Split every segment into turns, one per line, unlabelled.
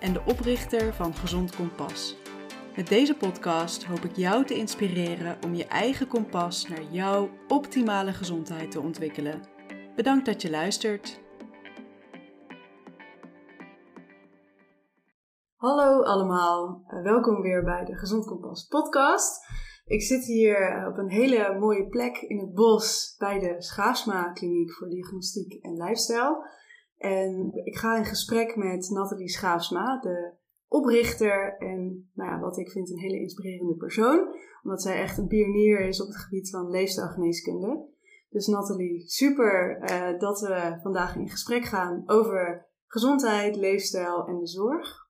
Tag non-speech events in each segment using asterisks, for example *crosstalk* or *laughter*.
en de oprichter van Gezond Kompas. Met deze podcast hoop ik jou te inspireren om je eigen kompas naar jouw optimale gezondheid te ontwikkelen. Bedankt dat je luistert. Hallo allemaal, eh, welkom weer bij de Gezond Kompas podcast. Ik zit hier eh, op een hele mooie plek in het bos bij de Schaasma Kliniek voor Diagnostiek en Lifestyle. En ik ga in gesprek met Nathalie Schaafsma, de oprichter en nou ja, wat ik vind een hele inspirerende persoon. Omdat zij echt een pionier is op het gebied van leefstijlgeneeskunde. Dus Nathalie, super uh, dat we vandaag in gesprek gaan over gezondheid, leefstijl en de zorg.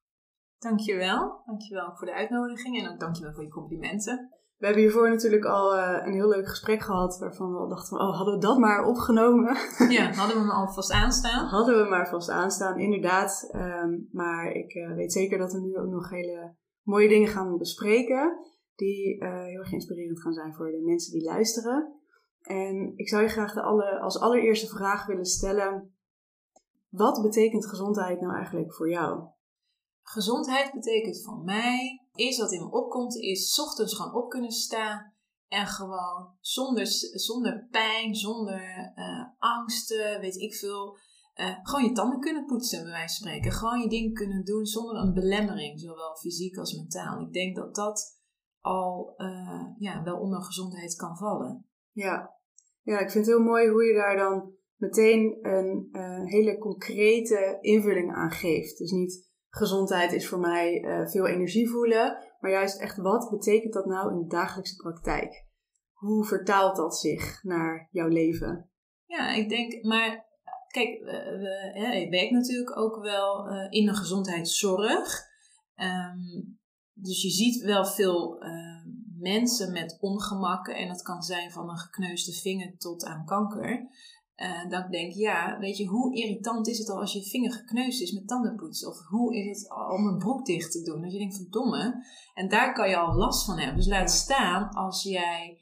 Dankjewel. Dankjewel voor de uitnodiging en ook dankjewel voor je complimenten.
We hebben hiervoor natuurlijk al uh, een heel leuk gesprek gehad waarvan we al dachten van, oh, hadden we dat maar opgenomen? *laughs*
Ja, hadden we hem al vast aanstaan?
hadden we maar vast aanstaan, inderdaad. Um, maar ik uh, weet zeker dat we nu ook nog hele mooie dingen gaan bespreken die uh, heel erg inspirerend gaan zijn voor de mensen die luisteren. En ik zou je graag de alle, als allereerste vraag willen stellen, wat betekent gezondheid nou eigenlijk voor jou?
Gezondheid betekent voor mij, eerst wat in me opkomt, is ochtends gewoon op kunnen staan. En gewoon zonder, zonder pijn, zonder uh, angsten, weet ik veel. Uh, gewoon je tanden kunnen poetsen, bij wijze van spreken. Gewoon je ding kunnen doen zonder een belemmering, zowel fysiek als mentaal. Ik denk dat dat al uh, ja, wel onder gezondheid kan vallen.
Ja. ja, ik vind het heel mooi hoe je daar dan meteen een hele concrete invulling aan geeft. Dus niet gezondheid is voor mij uh, veel energie voelen. Maar juist echt wat betekent dat nou in de dagelijkse praktijk? Hoe vertaalt dat zich naar jouw leven?
Ja, ik denk, maar kijk, we, ja, ik werk natuurlijk ook wel uh, in de gezondheidszorg. Um, dus je ziet wel veel uh, mensen met ongemakken. En dat kan zijn van een gekneusde vinger tot aan kanker. Uh, dat ik denk, ja, weet je, hoe irritant is het al als je vinger gekneusd is met tandenpoetsen? Of hoe is het om een broek dicht te doen? Dat je denkt, verdomme. En daar kan je al last van hebben. Dus laat staan als jij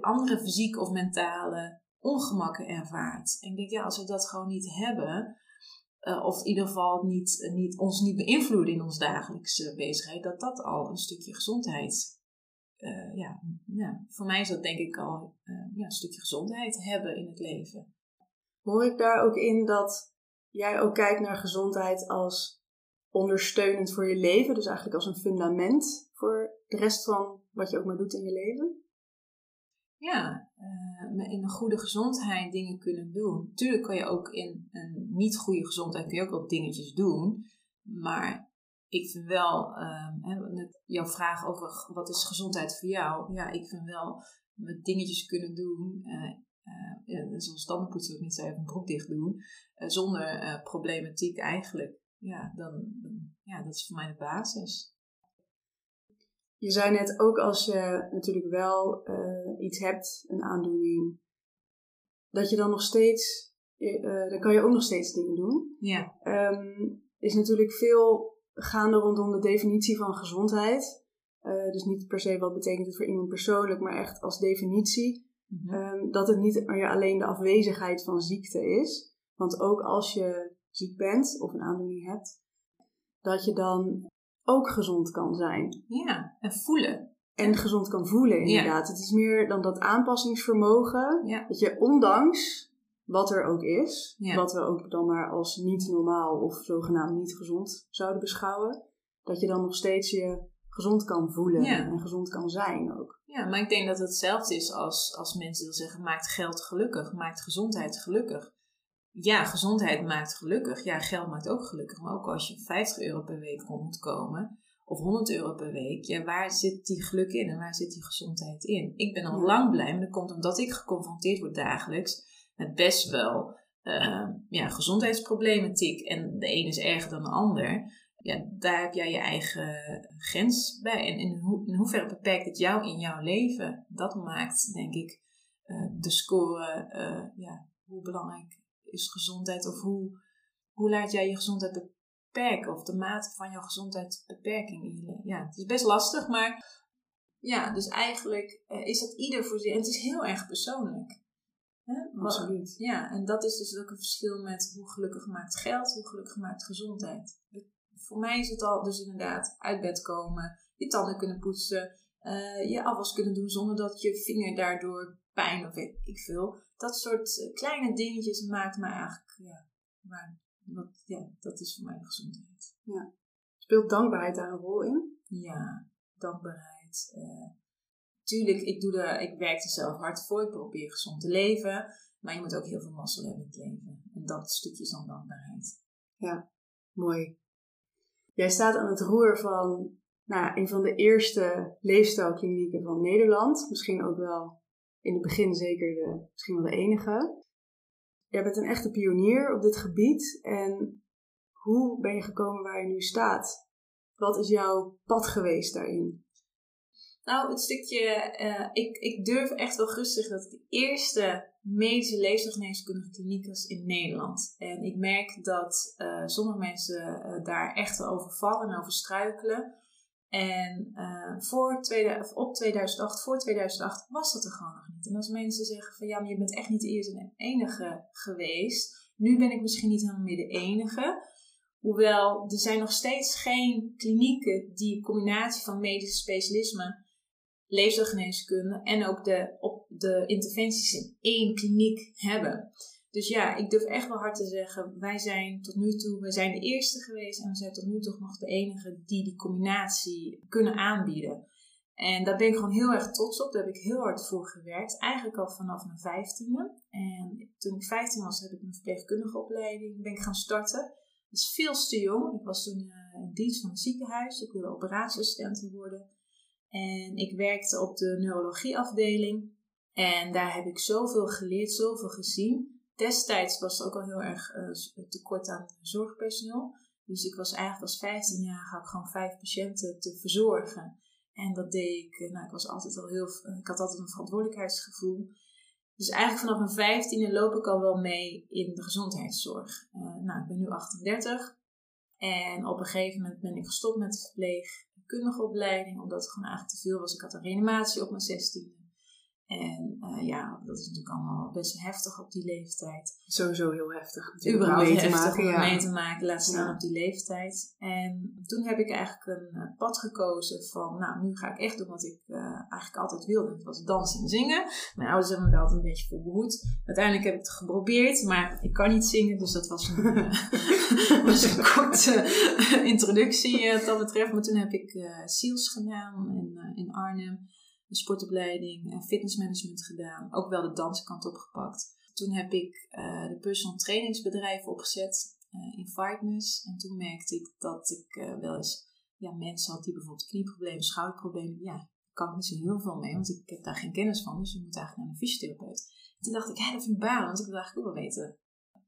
andere fysieke of mentale ongemakken ervaart. En ik denk, ja, als we dat gewoon niet hebben, uh, of in ieder geval niet, niet, ons niet beïnvloeden in ons dagelijkse bezigheid, dat dat al een stukje gezondheid uh, ja, ja, voor mij is dat denk ik al uh, ja, een stukje gezondheid hebben in het leven.
Hoor ik daar ook in dat jij ook kijkt naar gezondheid als ondersteunend voor je leven, dus eigenlijk als een fundament voor de rest van wat je ook maar doet in je leven?
Ja, uh, in een goede gezondheid dingen kunnen doen. Tuurlijk kan je ook in een niet goede gezondheid kun je ook wel dingetjes doen, maar ik vind wel, uh, jouw vraag over wat is gezondheid voor jou, ja, ik vind wel met dingetjes kunnen doen. Uh, uh, ja, zoals tandenpoetsen, ik niet zei, een broek dicht doen, uh, zonder uh, problematiek eigenlijk, ja, dan, dan, ja, dat is voor mij de basis.
Je zei net ook als je natuurlijk wel iets hebt, een aandoening, dat je dan nog steeds, dan kan je ook nog steeds dingen doen.
Ja.
Um, is natuurlijk veel gaande rondom de definitie van gezondheid. dus niet per se wat betekent het voor iemand persoonlijk, maar echt als definitie. Mm -hmm. dat het niet meer alleen de afwezigheid van ziekte is. Want ook als je ziek bent of een aandoening hebt, dat je dan ook gezond kan zijn.
Ja, en voelen.
En gezond kan voelen, inderdaad. Het is meer dan dat aanpassingsvermogen.
Ja.
Dat je ondanks wat er ook is, ja. wat we ook dan maar als niet normaal of zogenaamd niet gezond zouden beschouwen, dat je dan nog steeds je gezond kan voelen
ja.
en gezond kan zijn ook.
Ja, maar ik denk dat het hetzelfde is als, als mensen dan zeggen: maakt geld gelukkig, maakt gezondheid gelukkig. Ja, gezondheid maakt gelukkig. Ja, geld maakt ook gelukkig. Maar ook als je 50 euro per week rond moet komen, of 100 euro per week, ja, waar zit die geluk in en waar zit die gezondheid in? Ik ben al ja. lang blij, maar dat komt omdat ik geconfronteerd word dagelijks met best wel uh, ja, gezondheidsproblematiek. En de een is erger dan de ander. Ja, daar heb jij je eigen grens bij. En in, ho in hoeverre beperkt het jou in jouw leven? Dat maakt, denk ik, uh, de score, uh, ja, hoe belangrijk is gezondheid of hoe, hoe laat jij je gezondheid beperken of de mate van jouw gezondheidsbeperking in je leven. Ja, het is best lastig, maar ja, dus eigenlijk uh, is dat ieder voor zich. En het is heel erg persoonlijk.
Hè? Absoluut.
Ja, en dat is dus ook een verschil met hoe gelukkig maakt geld, hoe gelukkig maakt gezondheid. Voor mij is het al dus inderdaad uit bed komen, je tanden kunnen poetsen, uh, je afwas kunnen doen zonder dat je vinger daardoor pijn of weet ik veel. Dat soort eh, kleine dingetjes maakt mij eigenlijk, ja, maar dat, ja, dat is voor mij de gezondheid.
Ja. Speelt dankbaarheid daar een rol in?
Ja, dankbaarheid. Uh, tuurlijk, ik, doe de, ik werk er zelf hard voor. Ik probeer gezond te leven. Maar je moet ook heel veel mazzel hebben in het leven. En dat stukje is dan dankbaarheid.
Ja, mooi. Jij staat aan het roer van nou, een van de eerste leefstijlklinieken van Nederland. Misschien ook wel in het begin zeker de, misschien wel de enige. Jij bent een echte pionier op dit gebied. En hoe ben je gekomen waar je nu staat? Wat is jouw pad geweest daarin?
Nou, het stukje, uh, ik, ik durf echt wel zeggen dat het de eerste medische leefstijlgeneeskundige kliniek was in Nederland. En ik merk dat uh, sommige mensen uh, daar echt over vallen en over struikelen. En voor tweede, op 2008, voor 2008 was dat er gewoon nog niet. En als mensen zeggen van ja, maar je bent echt niet de eerste en enige geweest. Nu ben ik misschien niet helemaal meer de enige. Hoewel er zijn nog steeds geen klinieken die een combinatie van medische specialismen, leefstijlgeneeskunde en ook de, op de interventies in één kliniek hebben. Dus ja, ik durf echt wel hard te zeggen, wij zijn tot nu toe, we zijn de eerste geweest en we zijn tot nu toe nog de enige die die combinatie kunnen aanbieden. En daar ben ik gewoon heel erg trots op. Daar heb ik heel hard voor gewerkt. Eigenlijk al vanaf mijn vijftiende. En toen ik vijftien was, heb ik mijn verpleegkundige opleiding ben ik gaan starten. Dat is veel te jong. Ik was toen uh, in dienst van een ziekenhuis. Ik wilde operatieassistent worden. En ik werkte op de neurologieafdeling. En daar heb ik zoveel geleerd, zoveel gezien destijds was er ook al heel erg uh, tekort aan zorgpersoneel. Dus ik was eigenlijk als 15 jaar had ik gewoon vijf patiënten te verzorgen. En dat deed ik, eh, nou ik was altijd al heel, eh, ik had altijd een verantwoordelijkheidsgevoel. Dus eigenlijk vanaf mijn vijftiende loop ik al wel mee in de gezondheidszorg. Nou, ik ben nu 38. En op een gegeven moment ben ik gestopt met de verpleegkundige opleiding, omdat het gewoon eigenlijk te veel was. Ik had een reanimatie op mijn 16e. En uh, ja, dat is natuurlijk allemaal best heftig op die leeftijd.
Sowieso heel heftig.
Überhaupt mee heftig te maken, om ja. mee te maken, laat staan ja. op die leeftijd. En toen heb ik eigenlijk een uh, pad gekozen van, nou, nu ga ik echt doen wat ik uh, eigenlijk altijd wilde. Dat was dansen en zingen. Mijn ouders hebben me daar altijd een beetje voor behoed. Uiteindelijk heb ik het geprobeerd, maar ik kan niet zingen. Dus dat was een, *laughs* *laughs* was een korte introductie wat dat betreft. Maar toen heb ik SEALS gedaan in, in Arnhem de sportopleiding en fitnessmanagement gedaan. Ook wel de danskant opgepakt. Toen heb ik uh, de personal trainingsbedrijf opgezet uh, in Fightness. En toen merkte ik dat ik uh, wel eens ja, mensen had die bijvoorbeeld knieproblemen, schouderproblemen. Ja, daar kan ik niet zo heel veel mee, want ik heb daar geen kennis van. Dus je moet eigenlijk naar een fysiotherapeut. toen dacht ik, ja, dat vind ik baan, want ik wil eigenlijk ook wel weten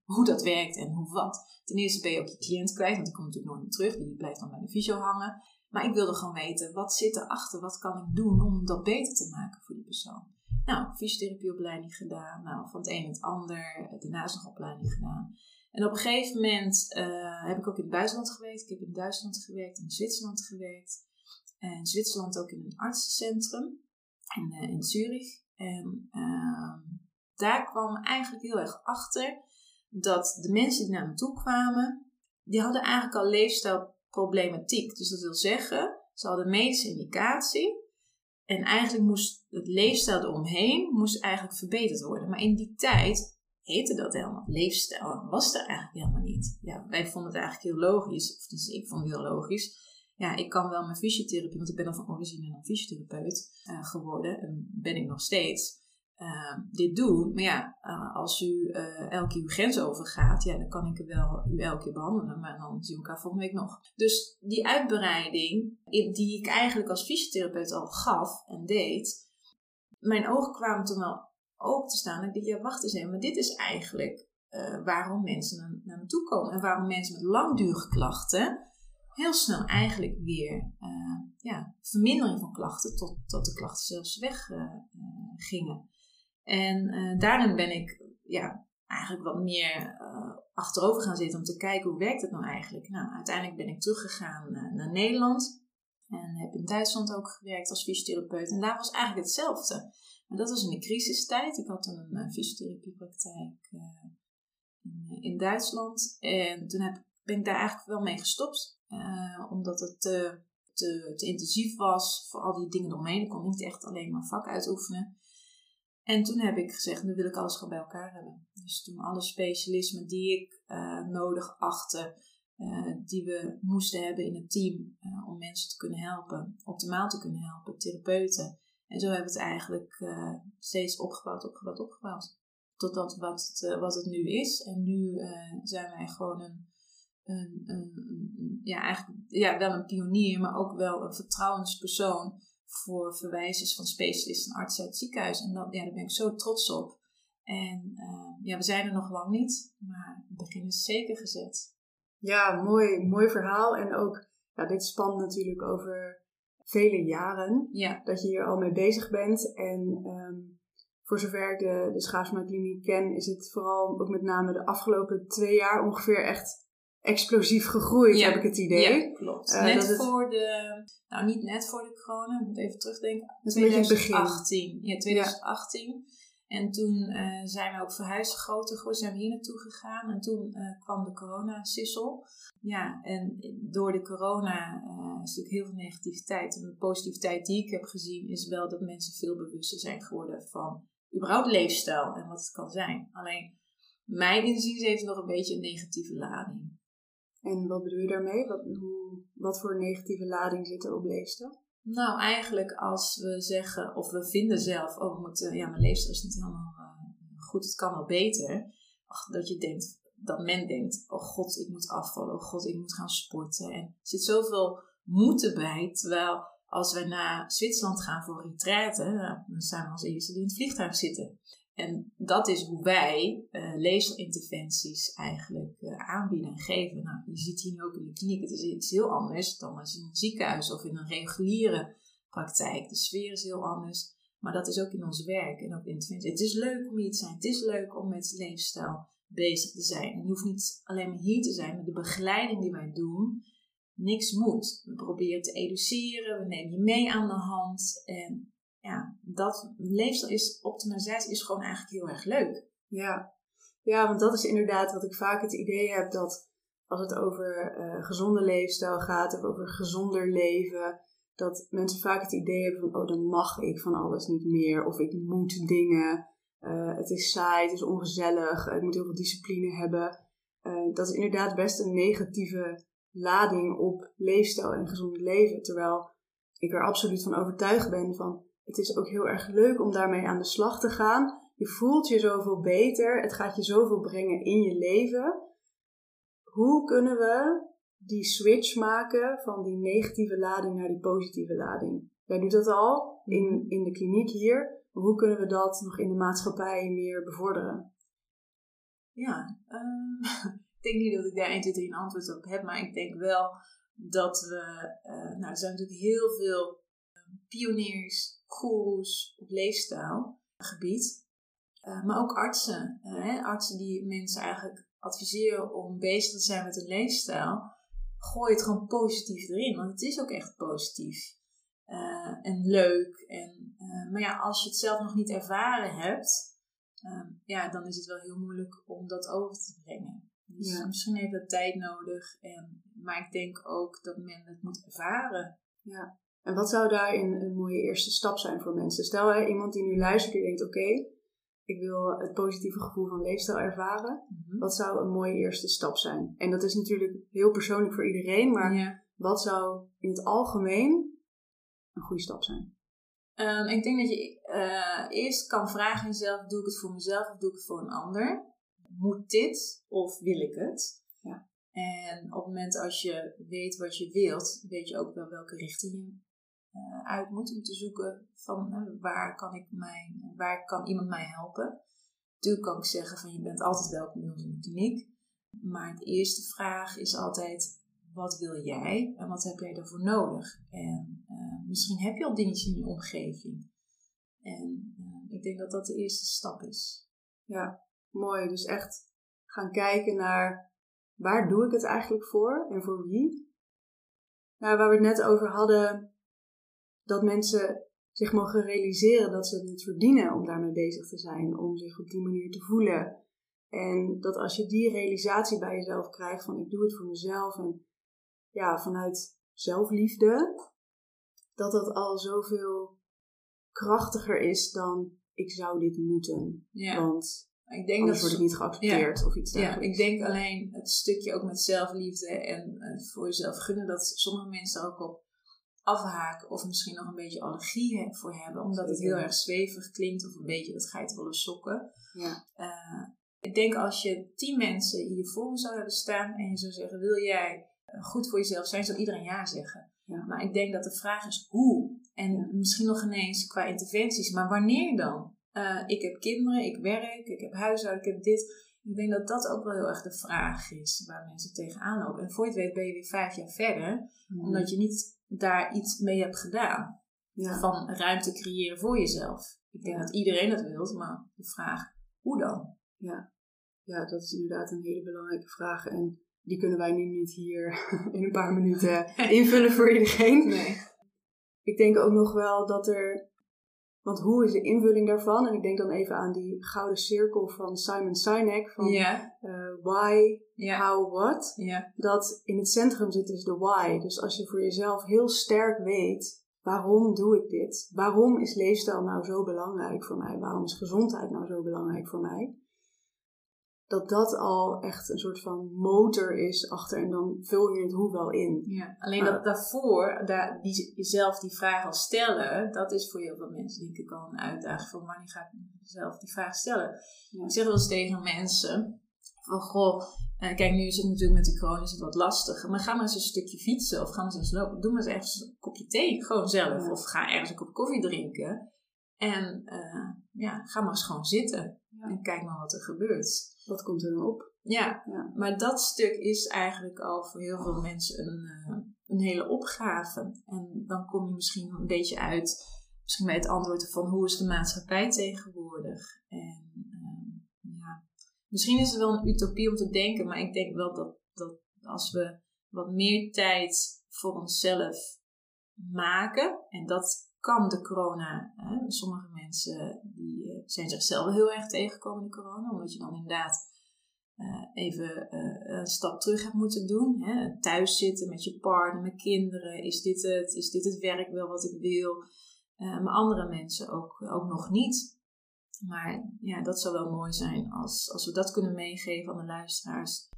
hoe dat werkt en hoe wat. Ten eerste ben je ook je cliënt kwijt, want die komt natuurlijk nooit meer terug. Die blijft dan bij de fysio hangen. Maar ik wilde gewoon weten, wat zit erachter? Wat kan ik doen om dat beter te maken voor die persoon? Nou, fysiotherapieopleiding gedaan. Nou, van het een het ander. Daarnaast nog opleiding gedaan. En op een gegeven moment uh, heb ik ook in het buitenland gewerkt. Ik heb in Duitsland gewerkt, in Zwitserland gewerkt. En in Zwitserland ook in een artsencentrum. In, uh, in Zurich. En uh, daar kwam eigenlijk heel erg achter dat de mensen die naar me toe kwamen, die hadden eigenlijk al leefstijl problematiek. Dus dat wil zeggen, ze hadden medische indicatie. En eigenlijk moest het leefstijl eromheen moest eigenlijk verbeterd worden. Maar in die tijd heette dat helemaal. Leefstijl was er eigenlijk helemaal niet. Ja, wij vonden het eigenlijk heel logisch. Of dus ik vond het heel logisch. Ja, ik kan wel mijn fysiotherapie, want ik ben dan van origine een fysiotherapeut uh, geworden. En ben ik nog steeds uh, dit doen. Maar ja, uh, als u uh, elke keer uw grens overgaat, ja, dan kan ik wel u elke keer behandelen. Maar dan zien we elkaar volgende week nog. Dus die uitbreiding, die ik eigenlijk als fysiotherapeut al gaf en deed, mijn ogen kwamen toen wel open te staan. En ik dacht, ja, wacht eens even, maar dit is eigenlijk waarom mensen naar, me toe komen. En waarom mensen met langdurige klachten heel snel eigenlijk weer ja, vermindering van klachten, tot, tot de klachten zelfs weggingen. En daarin ben ik ja, eigenlijk wat meer achterover gaan zitten om te kijken hoe werkt het nou eigenlijk. Nou, uiteindelijk ben ik teruggegaan naar Nederland. En heb in Duitsland ook gewerkt als fysiotherapeut. En daar was eigenlijk hetzelfde. Maar dat was in de crisistijd. Ik had een, fysiotherapiepraktijk uh, in, in, Duitsland. En toen heb, ben ik daar eigenlijk wel mee gestopt. Uh, omdat het te, te, intensief was voor al die dingen eromheen. Ik kon niet echt alleen maar vak uitoefenen. En toen heb ik gezegd, nu wil ik alles gewoon bij elkaar hebben. Dus toen alle specialismen die ik uh, nodig achtte, uh, die we moesten hebben in het team uh, om mensen te kunnen helpen, optimaal te kunnen helpen, therapeuten. En zo hebben we het eigenlijk steeds opgebouwd, opgebouwd, opgebouwd. Totdat wat het, wat het nu is. En nu zijn wij gewoon een, een, een, ja, eigenlijk, ja, wel een pionier, maar ook wel een vertrouwenspersoon voor verwijzers van specialisten en artsen uit het ziekenhuis. En dat, ja, daar ben ik zo trots op. En ja, we zijn er nog lang niet, maar het begin is zeker gezet.
Ja, mooi, mooi verhaal. En ook, ja, dit spant natuurlijk over vele jaren. Ja. Dat je hier al mee bezig bent. En um, voor zover ik de, de Schaafsma Kliniek ken, is het vooral ook met name de afgelopen twee jaar ongeveer echt explosief gegroeid, heb ik het idee.
Ja, klopt. Uh, net voor de, nou niet net voor de corona, ik moet even terugdenken.
Dat is 2018.
Ja, 2018. En toen uh, zijn we ook verhuisd, groter geworden, zijn we hier naartoe gegaan. En toen uh, kwam de corona-sissel. Ja, en door de corona is natuurlijk heel veel negativiteit. En de positiviteit die ik heb gezien is wel dat mensen veel bewuster zijn geworden van überhaupt leefstijl en wat het kan zijn. Alleen, mijn inziens heeft nog een beetje een negatieve lading.
En wat bedoel je daarmee? Wat, hoe, wat voor negatieve lading zit er op leefstijl?
Nou, eigenlijk als we zeggen, of we vinden zelf, oh, we moeten, ja, mijn leefstijl is niet helemaal uh, goed, het kan wel beter. Ach, dat je denkt, dat men denkt, oh god, ik moet afvallen, oh god, ik moet gaan sporten. En er zit zoveel moeten bij, terwijl als we naar Zwitserland gaan voor retraite, dan zijn we als eerste die in het vliegtuig zitten. En dat is hoe wij uh, leesinterventies eigenlijk uh, aanbieden en geven. Nou, je ziet hier nu ook in de kliniek, het is iets heel anders dan als in een ziekenhuis of in een reguliere praktijk. De sfeer is heel anders, maar dat is ook in ons werk en ook in interventie. Het is leuk om hier te zijn, het is leuk om met leefstijl bezig te zijn. En je hoeft niet alleen maar hier te zijn, met de begeleiding die wij doen, niks moet. We proberen te educeren, we nemen je mee aan de hand en ja, dat leefstijl is, optimalisatie is gewoon eigenlijk heel erg leuk.
Ja. ja, want dat is inderdaad wat ik vaak het idee heb dat als het over uh, gezonde leefstijl gaat of over gezonder leven, dat mensen vaak het idee hebben van, oh dan mag ik van alles niet meer of ik moet dingen, uh, het is saai, het is ongezellig, ik moet heel veel discipline hebben. Dat is inderdaad best een negatieve lading op leefstijl en gezond leven, terwijl ik er absoluut van overtuigd ben van het is ook heel erg leuk om daarmee aan de slag te gaan. Je voelt je zoveel beter. Het gaat je zoveel brengen in je leven. Hoe kunnen we die switch maken van die negatieve lading naar die positieve lading? Jij doet dat al in, mhm. in de kliniek hier. Maar hoe kunnen we dat nog in de maatschappij meer bevorderen?
Ja, uh, *laughs* ik denk niet dat ik daar 1, 2, 3 een antwoord op heb. Maar ik denk wel dat we... Uh, nou, er zijn natuurlijk heel veel pioniers, gurus op leefstijlgebied. Uh, maar ook artsen. Uh, artsen die mensen eigenlijk adviseren om bezig te zijn met hun leefstijl. Gooi het gewoon positief erin. Want het is ook echt positief. Uh, en leuk. En, maar ja, als je het zelf nog niet ervaren hebt. Ehm, ja, dan is het wel heel moeilijk om dat over te brengen. Dus ja. misschien heeft dat tijd nodig. En, maar ik denk ook dat men het moet ervaren.
Ja. En wat zou daarin een mooie eerste stap zijn voor mensen? Stel hè, iemand die nu luistert en denkt: oké, ik wil het positieve gevoel van leefstijl ervaren. Mhm. Wat zou een mooie eerste stap zijn? En dat is natuurlijk heel persoonlijk voor iedereen, maar wat zou in het algemeen een goede stap zijn?
Um, ik denk dat je uh, eerst kan vragen jezelf: doe ik het voor mezelf of doe ik het voor een ander? Moet dit of wil ik het? Ja. En op het moment als je weet wat je wilt, weet je ook wel welke richting je uh, uit moet om te zoeken van uh, waar, kan ik mijn, waar kan iemand mij helpen. Natuurlijk kan ik zeggen van je bent altijd welkom in de kliniek. Maar de eerste vraag is altijd wat wil jij en wat heb jij daarvoor nodig? En uh, misschien heb je al dingetjes in je omgeving. En ik denk dat dat de eerste stap is.
Ja, mooi. Dus echt gaan kijken naar waar doe ik het eigenlijk voor en voor wie? Nou, waar we het net over hadden, dat mensen zich mogen realiseren dat ze het verdienen om daarmee bezig te zijn, om zich op die manier te voelen. En dat als je die realisatie bij jezelf krijgt van ik doe het voor mezelf en ja, vanuit zelfliefde, dat dat al zoveel krachtiger is dan ik zou dit moeten. Ja. Want ik denk Anders dat wordt het niet geaccepteerd of iets dergelijks.
Ja, ik denk alleen het stukje ook met zelfliefde en uh, voor jezelf gunnen, dat sommige mensen ook op afhaken of misschien nog een beetje allergie voor hebben, omdat het heel erg zwevig klinkt of een beetje dat geitenwolle sokken. Ja. Uh, ik denk als je tien mensen hier voor me zou hebben staan en je zou zeggen, wil jij eh, goed voor jezelf zijn, zou iedereen ja zeggen. Ja. Maar ik denk dat de vraag is hoe. En misschien nog ineens qua interventies, maar wanneer dan? Uh, ik heb kinderen, ik werk, ik heb huishouden, ik heb dit. Ik denk dat dat ook wel heel erg de vraag is waar mensen tegenaan lopen. En voor je het weet ben je weer vijf jaar verder, mm. omdat je niet daar iets mee hebt gedaan. Ja. Van ruimte creëren voor jezelf. Ik denk dat iedereen dat wil, maar de vraag, hoe dan?
Ja. ja, dat is inderdaad een hele belangrijke vraag. En die kunnen wij nu niet hier *laughs* in een paar minuten *laughs* invullen voor iedereen. Nee. Ik denk ook nog wel dat er want hoe is de invulling daarvan? En ik denk dan even aan die gouden cirkel van Simon Sinek. Van uh, why, how, what. Dat in het centrum zit dus de why. Dus als je voor jezelf heel sterk weet, waarom doe ik dit? Waarom is leefstijl nou zo belangrijk voor mij? Waarom is gezondheid nou zo belangrijk voor mij? Dat dat al echt een soort van motor is achter en dan vul je het hoe wel in.
Ja, alleen dat daarvoor, daar, die, jezelf die vraag al stellen, dat is voor heel veel mensen denk ik al een uitdaging van wanneer ga ik mezelf die vraag stellen. Ik zeg wel eens tegen mensen van goh, eh, kijk nu is het natuurlijk met de corona is het wat lastig, maar ga maar eens een stukje fietsen of ga maar eens lopen, doe maar eens ergens een kopje thee gewoon zelf. Of ga ergens een kop koffie drinken en uh, ja, ga maar eens gewoon zitten en kijk maar wat er gebeurt.
Wat komt er dan op?
Ja, ja, maar dat stuk is eigenlijk al voor heel veel mensen een, uh, een hele opgave. En dan kom je misschien een beetje uit, misschien bij het antwoord van hoe is de maatschappij tegenwoordig. En uh, ja, misschien is het wel een utopie om te denken, maar ik denk wel dat, dat als we wat meer tijd voor onszelf maken, en dat kan de corona. Hè? Sommige mensen die eh, zijn zichzelf heel erg tegengekomen in de corona, omdat je dan inderdaad uh, even uh, een stap terug hebt moeten doen. Hè? Thuis zitten met je partner, met kinderen. Is dit het? Is dit het werk wel wat ik wil? Uh, maar andere mensen ook, ook nog niet. Maar ja, dat zou wel mooi zijn als, als we dat kunnen meegeven aan de luisteraars.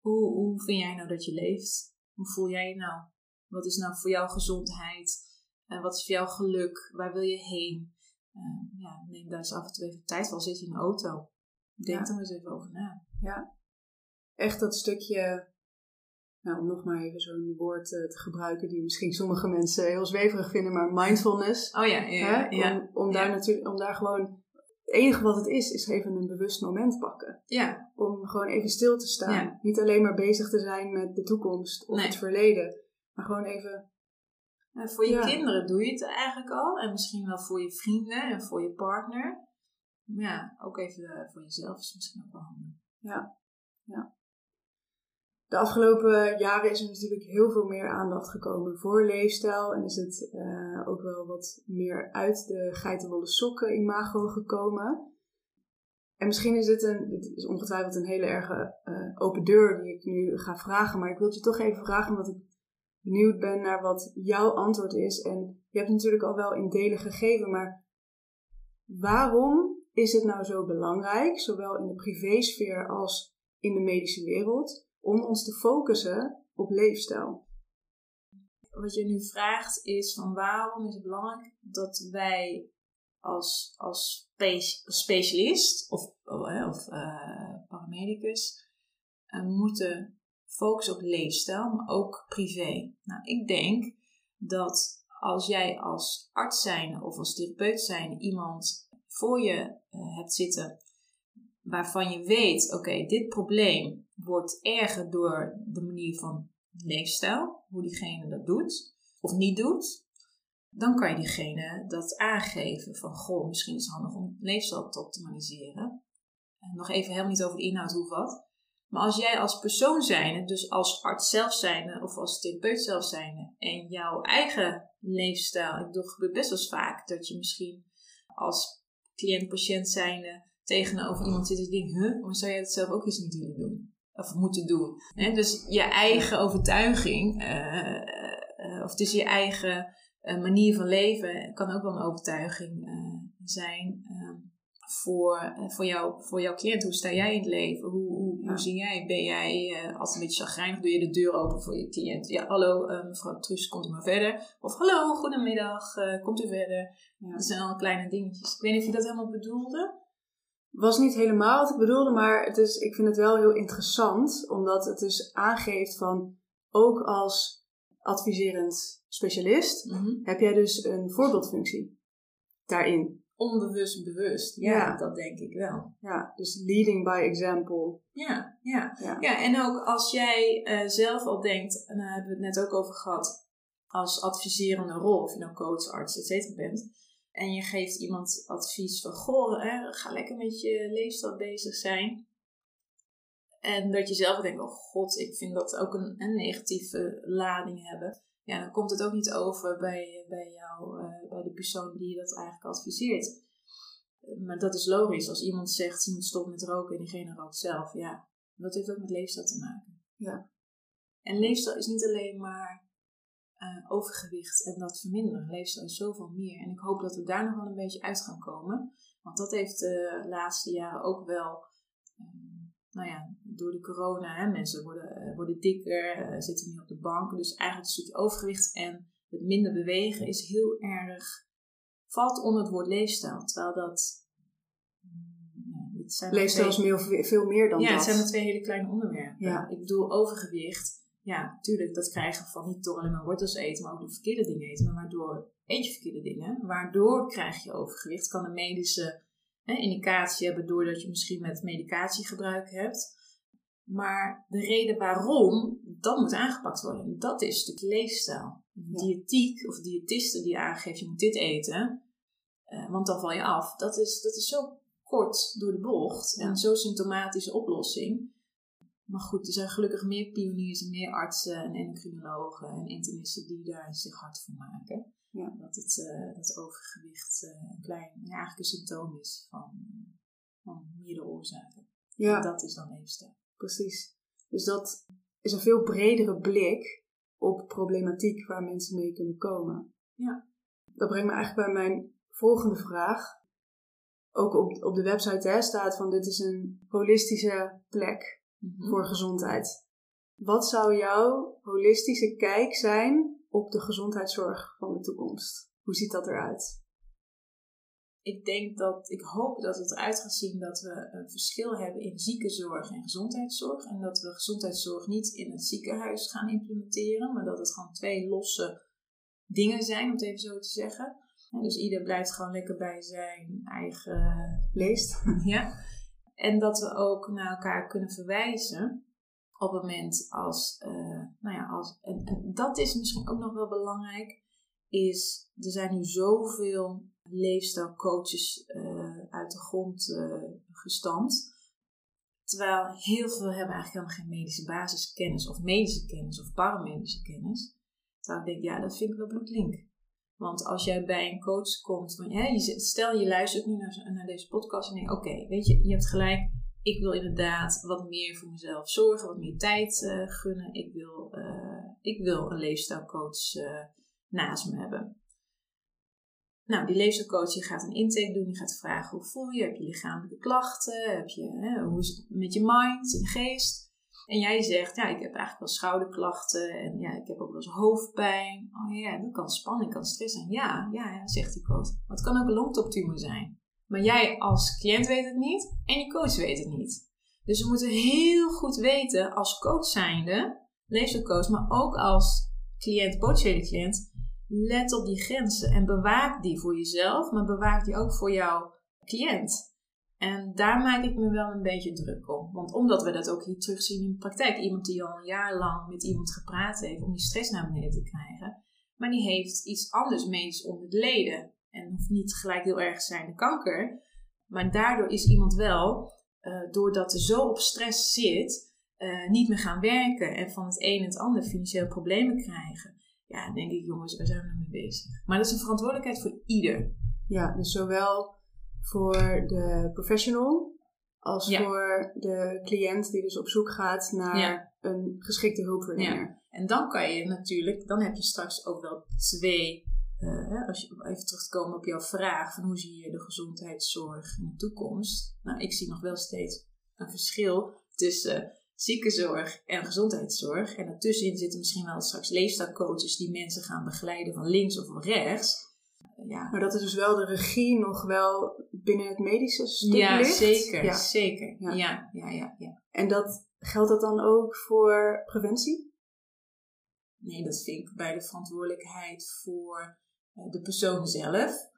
Hoe, hoe vind jij nou dat je leeft? Hoe voel jij je nou? Wat is nou voor jou gezondheid? Uh, wat is voor jou geluk? Waar wil je heen? Uh, ja, neem daar eens af en toe even tijd voor. Zit je in de auto? Denk ja. er eens even over na.
Ja. Echt dat stukje, nou, om nog maar even zo'n woord uh, te gebruiken die misschien sommige mensen heel zweverig vinden, maar mindfulness. *laughs*
Oh ja, ja. ja,
om, om daar natuurlijk, om daar gewoon het enige wat het is, is even een bewust moment pakken. Ja. Om gewoon even stil te staan. Niet alleen maar bezig te zijn met de toekomst of het verleden. Maar gewoon even
en voor je kinderen doe je het eigenlijk al. En misschien wel voor je vrienden en voor je partner. Maar ja, ook even uh, voor jezelf is misschien ook wel handig.
Ja, ja. De afgelopen jaren is er natuurlijk heel veel meer aandacht gekomen voor leefstijl. En is het uh, ook wel wat meer uit de geitenwolle sokken imago gekomen. En misschien is dit een, dit is ongetwijfeld een hele erge uh, open deur die ik nu ga vragen. Maar ik wil je toch even vragen, omdat ik benieuwd ben naar wat jouw antwoord is. En je hebt natuurlijk al wel in delen gegeven, maar waarom is het nou zo belangrijk, zowel in de privésfeer als in de medische wereld, om ons te focussen op leefstijl?
Wat je nu vraagt is van waarom is het belangrijk dat wij als, als specialist of, of uh, paramedicus uh, moeten focus op leefstijl, maar ook privé. Nou, ik denk dat als jij als arts zijn of als therapeut zijn iemand voor je uh, hebt zitten waarvan je weet, oké, dit probleem wordt erger door de manier van leefstijl, hoe diegene dat doet of niet doet, dan kan je diegene dat aangeven van goh, misschien is het handig om leefstijl te optimaliseren. En nog even helemaal niet over de inhoud hoe wat. Maar als jij als persoon zijnde, dus als arts zelf zijnde of als therapeut zelf zijnde en jouw eigen leefstijl, ik bedoel, het gebeurt best wel vaak dat je misschien als cliënt-patiënt zijnde tegenover iemand zit en denkt, huh, maar zou jij dat zelf ook eens niet willen doen? Of moeten doen? dus je eigen overtuiging, uh, uh, of dus je eigen manier van leven, kan ook wel een overtuiging zijn ehm, voor, voor, jou, voor jouw cliënt. Hoe sta jij in het leven? Hoe, hoe, hoe zie jij? Ben jij uh, altijd een beetje chagrijnig? Doe je de deur open voor je cliënt? Ja, hallo mevrouw Truus, komt u maar verder? Of hallo, goedemiddag, komt u verder? Ja. Dat zijn al kleine dingetjes. Ik weet niet of je dat helemaal bedoelde
was niet helemaal wat ik bedoelde, maar het is, ik vind het wel heel interessant, omdat het dus aangeeft van ook als adviserend specialist mhm. heb jij dus een voorbeeldfunctie daarin.
Onbewust bewust, ja, dat denk ik wel.
Ja, dus leading by example.
Ja, ja. ja. ja en ook als jij uh, zelf al denkt, en daar hebben we het net ook over gehad, als adviserende rol, of je nou coach, arts, et cetera bent, en je geeft iemand advies van, goh, hè, ga lekker met je leefstijl bezig zijn. En dat je zelf denkt, oh god, ik vind dat ook een, een negatieve lading hebben. Ja, dan komt het ook niet over bij, bij jou, uh, bij de persoon die je dat eigenlijk adviseert. Maar dat is logisch. Als iemand zegt, je moet stoppen met roken en diegene rookt zelf. Ja, dat heeft ook met leefstijl te maken.
Ja.
En leefstijl is niet alleen maar uh, overgewicht en dat verminderen. Leefstijl is zoveel meer. En ik hoop dat we daar nog wel een beetje uit gaan komen. Want dat heeft de laatste jaren ook wel, nou ja, door de corona, hè, mensen worden, uh, worden dikker, uh, zitten meer op de bank. Dus eigenlijk een stukje overgewicht en het minder bewegen is heel erg, valt onder het woord leefstijl. Terwijl dat
mm, zijn leefstijl is veel, veel meer dan
ja,
dat.
Ja, het zijn maar twee hele kleine onderwerpen. Ja. Ik bedoel, overgewicht ja, natuurlijk, dat krijgen van niet door alleen maar wortels eten, maar ook door verkeerde dingen eten. Maar waardoor eet je verkeerde dingen, waardoor krijg je overgewicht. Kan een medische hè, indicatie hebben doordat je misschien met medicatiegebruik hebt. Maar de reden waarom, dat moet aangepakt worden. Dat is de leefstijl. Diëtiek of diëtisten die aangeeft, je moet dit eten, uh, want dan val je af. Dat is, dat is zo kort door de bocht en zo'n symptomatische oplossing. Maar goed, er zijn gelukkig meer pioniers en meer artsen en endocrinologen en internisten die daar zich hard voor maken. Ja. Dat het uh, dat overgewicht uh, een klein, ja, eigenlijk een symptoom is van, van meerdere oorzaken. Ja. En dat is dan leefstijl.
Precies. Dus dat is een veel bredere blik op problematiek waar mensen mee kunnen komen.
Ja.
Dat brengt me eigenlijk bij mijn volgende vraag. Ook op, op de website hè, staat van dit is een holistische plek Mhm. voor gezondheid. Wat zou jouw holistische kijk zijn op de gezondheidszorg van de toekomst? Hoe ziet dat eruit?
Ik denk dat, ik hoop dat het eruit gaat zien dat we een verschil hebben in ziekenzorg en gezondheidszorg. En dat we gezondheidszorg niet in het ziekenhuis gaan implementeren, maar dat het gewoon twee losse dingen zijn, om het even zo te zeggen. dus ieder blijft gewoon lekker bij zijn eigen
leest. *laughs*
Ja. En dat we ook naar elkaar kunnen verwijzen op het moment als, uh, nou ja, als, en, dat is misschien ook nog wel belangrijk, is er zijn nu zoveel leefstijlcoaches uh, uit de grond uh, gestampt. Terwijl heel veel hebben eigenlijk helemaal geen medische basiskennis of medische kennis of paramedische kennis. Terwijl ik denk, ja, dat vind ik wel bloedlink. Want als jij bij een coach komt, hè, stel je luistert nu naar, naar deze podcast en denkt, oké, weet je, je hebt gelijk, ik wil inderdaad wat meer voor mezelf zorgen, wat meer tijd uh, gunnen. Ik wil, uh, ik wil een leefstijlcoach uh, naast me hebben. Nou, die leefstijlcoach die gaat een intake doen, die gaat vragen hoe voel je, heb je lichamelijke klachten, heb je, hè, hoe is het met je mind en je geest. En jij zegt, ja, ik heb eigenlijk wel schouderklachten en ja, ik heb ook wel eens hoofdpijn. Oh ja, dat kan spanning, kan stress zijn. Ja, ja, ja, zegt die coach. Maar het kan ook een longtoptumor zijn. Maar jij als cliënt weet het niet en je coach weet het niet. Dus we moeten heel goed weten als coach zijnde, leefstijlcoach, maar ook als cliënt, potentiële cliënt, let op die grenzen en bewaak die voor jezelf, maar bewaak die ook voor jouw cliënt. En daar maak ik me wel een beetje druk om. Want omdat we dat ook hier terugzien in de praktijk. Iemand die al een jaar lang met iemand gepraat heeft om die stress naar beneden te krijgen. Maar die heeft iets anders medisch onder de leden. En hoeft niet gelijk heel erg zijn de kanker. Maar daardoor is iemand wel, uh, doordat er zo op stress zit, uh, niet meer gaan werken. En van het een en het ander financiële problemen krijgen. Ja, dan denk ik, jongens, waar zijn we mee bezig? Maar dat is een verantwoordelijkheid voor ieder.
Ja, dus zowel voor de professional als voor de cliënt die dus op zoek gaat naar een geschikte hulpverlener. Ja.
En dan kan je natuurlijk, dan heb je straks ook wel twee, uh, als je even terug te komen op jouw vraag van hoe zie je de gezondheidszorg in de toekomst. Nou, ik zie nog wel steeds een verschil tussen ziekenzorg en gezondheidszorg. En daartussenin zitten misschien wel straks leefstijlcoaches die mensen gaan begeleiden van links of van rechts.
Ja. Maar dat is dus wel de regie nog wel binnen het medische stuk
ja,
ligt.
Zeker, ja, zeker. Ja. Ja, ja, ja,
En dat, geldt dat dan ook voor preventie?
Nee, dat vind ik bij de verantwoordelijkheid voor eh, de persoon zelf.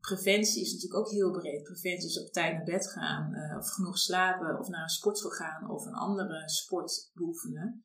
Preventie is natuurlijk ook heel breed. Preventie is op tijd naar bed gaan, uh, of genoeg slapen, of naar een sportschool gaan, of een andere sport beoefenen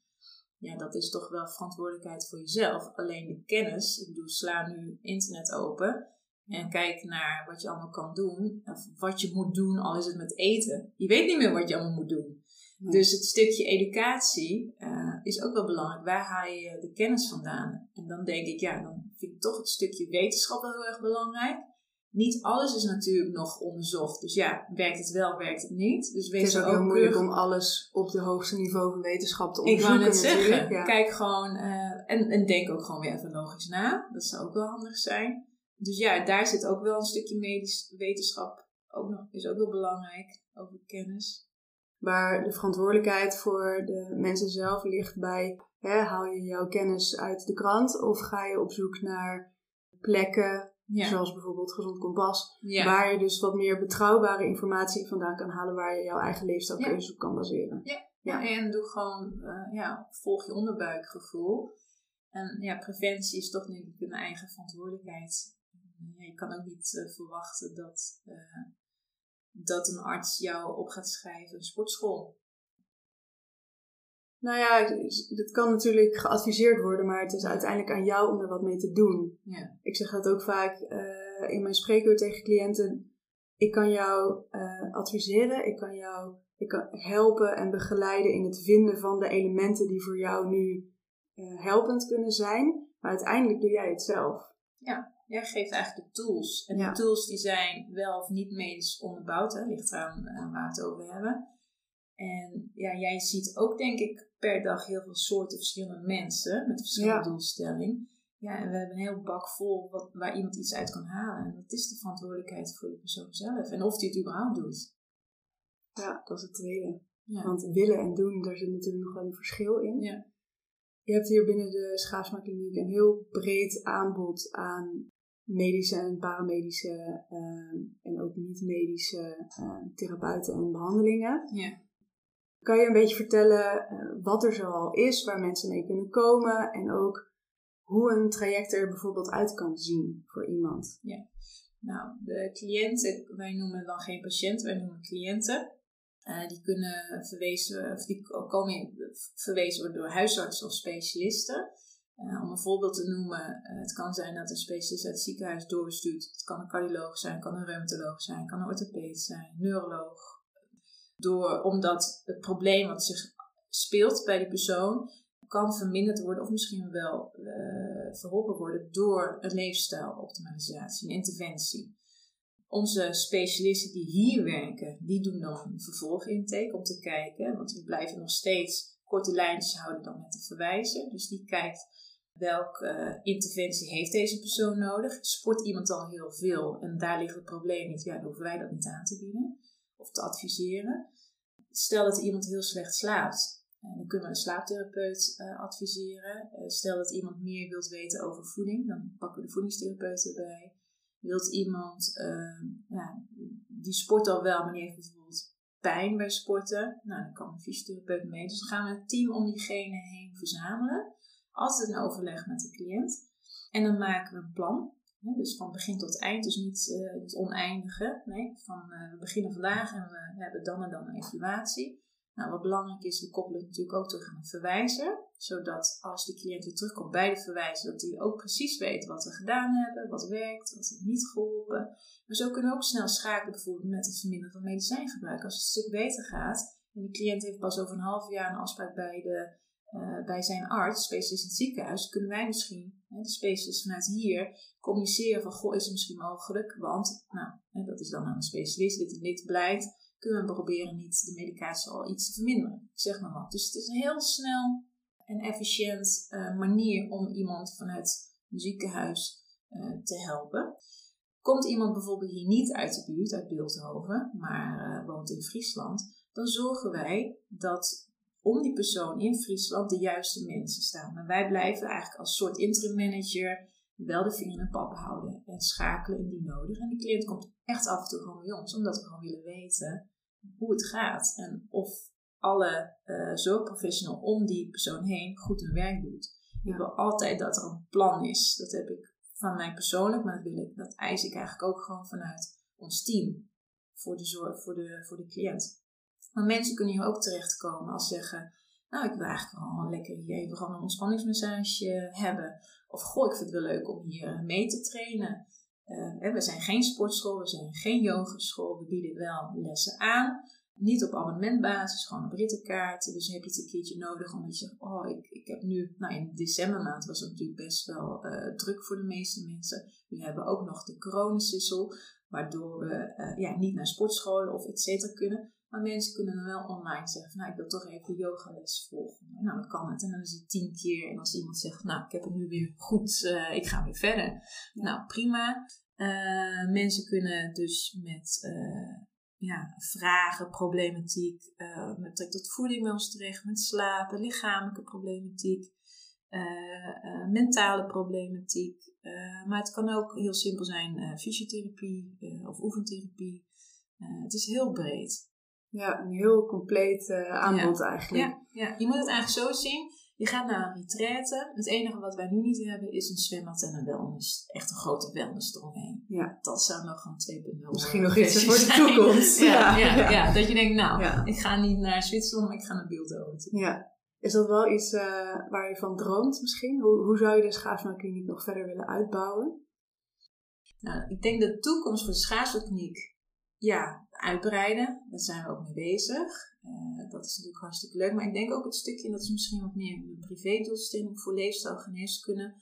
ja, dat is toch wel verantwoordelijkheid voor jezelf. Alleen de kennis, ik bedoel, sla nu internet open en kijk naar wat je allemaal kan doen. Of wat je moet doen, al is het met eten. Je weet niet meer wat je allemaal moet doen. Dus het stukje educatie uh, is ook wel belangrijk. Waar haal je de kennis vandaan? En dan denk ik, ja, dan vind ik toch het stukje wetenschap wel heel erg belangrijk niet alles is natuurlijk nog onderzocht. Dus ja, werkt het wel, werkt het niet. Dus
het is ook heel moeilijk om alles op de hoogste niveau van wetenschap te onderzoeken. Ik wou net zeggen,
kijk gewoon uh, en, en denk ook gewoon weer even logisch na. Dat zou ook wel handig zijn. Dus ja, daar zit ook wel een stukje medisch wetenschap ook nog, is ook wel belangrijk over kennis.
Maar de verantwoordelijkheid voor de mensen zelf ligt bij, hè, haal je jouw kennis uit de krant of ga je op zoek naar plekken Zoals bijvoorbeeld Gezond Kompas. Waar je dus wat meer betrouwbare informatie vandaan kan halen waar je jouw eigen leefstijlkeuze op kan baseren.
Ja. ja, en doe gewoon, uh, ja, volg je onderbuikgevoel. En ja, preventie is toch denk ik een eigen verantwoordelijkheid. je kan ook niet uh, verwachten dat, uh, dat een arts jou op gaat schrijven een sportschool.
Nou ja, het kan natuurlijk geadviseerd worden, maar het is uiteindelijk aan jou om er wat mee te doen.
Ja.
Ik zeg dat ook vaak uh, in mijn spreekuur tegen cliënten. Ik kan jou uh, adviseren, ik kan jou ik kan helpen en begeleiden in het vinden van de elementen die voor jou nu uh, helpend kunnen zijn. Maar uiteindelijk doe jij het zelf.
Ja, jij geeft eigenlijk de tools. En de tools die zijn wel of niet medisch onderbouwd, hè, ligt eraan waar we het over hebben. En ja, jij ziet ook denk ik per dag heel veel soorten verschillende mensen met verschillende ja. doelstellingen. Ja, en we hebben een heel bak vol wat, waar iemand iets uit kan halen. En dat is de verantwoordelijkheid voor de persoon zelf. En of die het überhaupt doet.
Ja, dat is het tweede. Want willen en doen, daar zit natuurlijk nog wel een verschil in.
Ja.
Je hebt hier binnen de Schaafsma Kliniek een heel breed aanbod aan medische en paramedische uh, en ook niet-medische uh, therapeuten en behandelingen.
Ja.
Kan je een beetje vertellen uh, wat er zoal is, waar mensen mee kunnen komen en ook hoe een traject er bijvoorbeeld uit kan zien voor iemand?
Ja, nou, de cliënten, wij noemen dan geen patiënten, wij noemen cliënten. Uh, die kunnen verwezen, of die komen verwezen worden door huisartsen of specialisten. Uh, om een voorbeeld te noemen, het kan zijn dat een specialist uit het ziekenhuis doorstuurt. Het kan een cardioloog zijn, kan een reumatoloog zijn, kan een orthopeed zijn, neuroloog, door, omdat het probleem wat zich speelt bij die persoon kan verminderd worden of misschien wel uh, verholpen worden door een leefstijloptimalisatie, een interventie. Onze specialisten die hier werken, die doen dan een vervolgintake om te kijken, want we blijven nog steeds korte lijntjes houden dan met de verwijzer. Dus die kijkt welke uh, interventie heeft deze persoon nodig. Sport iemand al heel veel en daar ligt het probleem niet, ja, dan hoeven wij dat niet aan te bieden of te adviseren. Stel dat iemand heel slecht slaapt, dan kunnen we een slaaptherapeut uh, adviseren. Stel dat iemand meer wilt weten over voeding, dan pakken we de voedingstherapeut erbij. Wilt iemand, uh, ja, die sport al wel, maar die heeft bijvoorbeeld pijn bij sporten, nou, dan kan een fysiotherapeut mee. Dus dan gaan we een team om diegene heen verzamelen. Altijd een overleg met de cliënt. En dan maken we een plan dus van begin tot eind, dus niet het oneindige. Nee, van we beginnen vandaag en we hebben dan en dan een evaluatie. Nou, wat belangrijk is, we koppelen natuurlijk ook terug aan een verwijzer. Zodat als de cliënt weer terugkomt bij de verwijzer, dat hij ook precies weet wat we gedaan hebben, wat werkt, wat heeft niet geholpen. Maar zo kunnen we ook snel schakelen bijvoorbeeld met het verminderen van medicijngebruik. Als het een stuk beter gaat en die cliënt heeft pas over een half jaar een afspraak bij, de, uh, bij zijn arts, specialist in het ziekenhuis, kunnen wij misschien, hè, de specialist vanuit hier, communiceren van, goh, is het misschien mogelijk? Want, nou, hè, dat is dan aan een specialist, dit en dit blijkt kunnen we proberen niet de medicatie al iets te verminderen. Ik zeg maar wat. Dus het is een heel snel en efficiënt uh, manier om iemand vanuit een ziekenhuis uh, te helpen. Komt iemand bijvoorbeeld hier niet uit de buurt, uit Beeldhoven, maar woont in Friesland, dan zorgen wij dat om die persoon in Friesland de juiste mensen staan. Maar wij blijven eigenlijk als soort interim manager wel de vinger in de pap houden en schakelen indien nodig. En die cliënt komt echt af en toe gewoon bij ons, omdat we gewoon willen weten hoe het gaat en of alle uh, zorgprofessional om die persoon heen goed hun werk doet. Ik wil altijd dat er een plan is. Dat heb ik van mij persoonlijk, maar dat, wil ik, dat eis ik eigenlijk ook gewoon vanuit ons team voor de zorg, voor de, voor de cliënt. Maar mensen kunnen hier ook terechtkomen als zeggen, nou ik wil eigenlijk gewoon lekker hier even gewoon een ontspanningsmassage hebben. Of goh, ik vind het wel leuk om hier mee te trainen. Uh, we zijn geen sportschool, we zijn geen yogeschool. We bieden wel lessen aan. Niet op abonnementbasis, gewoon op rittenkaarten. Dus heb je het een keertje nodig omdat je zegt, oh, ik, ik heb nu, nou in decembermaand was het natuurlijk best wel uh, druk voor de meeste mensen. We hebben ook nog de coronasissel, waardoor we ja, niet naar sportscholen of et cetera kunnen. Maar mensen kunnen dan wel online zeggen, van, nou ik wil toch even yogales volgen. Nou dan kan het. En dan is het tien keer. En als iemand zegt, nou ik heb het nu weer goed, uh, ik ga weer verder. Nou prima. Uh, mensen kunnen dus met uh, ja, vragen, problematiek, met betrekking tot voeding bij ons terecht, met slapen, lichamelijke problematiek, mentale problematiek. maar het kan ook heel simpel zijn fysiotherapie of oefentherapie. het is heel breed.
Ja, een heel compleet uh, aanbod eigenlijk.
Ja, ja, je moet het eigenlijk zo zien. Je gaat naar een retraite. Het enige wat wij nu niet hebben is een zwembad en een wellness. Echt een grote wellness eromheen. Ja. Dat zou nog een 2.0
Misschien nog iets voor de toekomst. *laughs*
ja, ja, ja, ja, dat je denkt, nou, ik ga niet naar Zwitserland, maar ik ga naar Beeldhoven.
Ja. Is dat wel iets uh, waar je van droomt misschien? Hoe, hoe zou je de Schaafsmakliniek nog verder willen uitbouwen?
Nou, ik denk de toekomst voor de Schaafsmakliniek ja, uitbreiden. Daar zijn we ook mee bezig. Uh, dat is natuurlijk hartstikke leuk. Maar ik denk ook het stukje, dat is misschien wat meer een privé-doelstelling voor leefstijlgeneeskunde,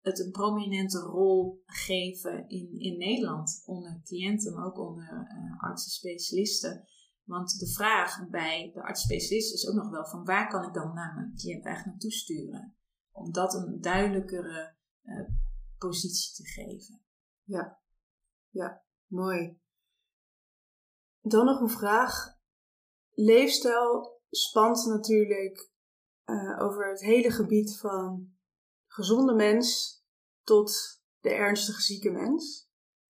het een prominente rol geven in, in Nederland onder cliënten, maar ook onder uh, artsen, specialisten. Want de vraag bij de arts-specialist is ook nog wel van waar kan ik dan naar mijn cliënt eigenlijk naartoe sturen? Om dat een duidelijkere uh, positie te geven.
Ja, ja, mooi. Dan nog een vraag. Leefstijl spant natuurlijk uh, over het hele gebied van gezonde mens tot de ernstig zieke mens.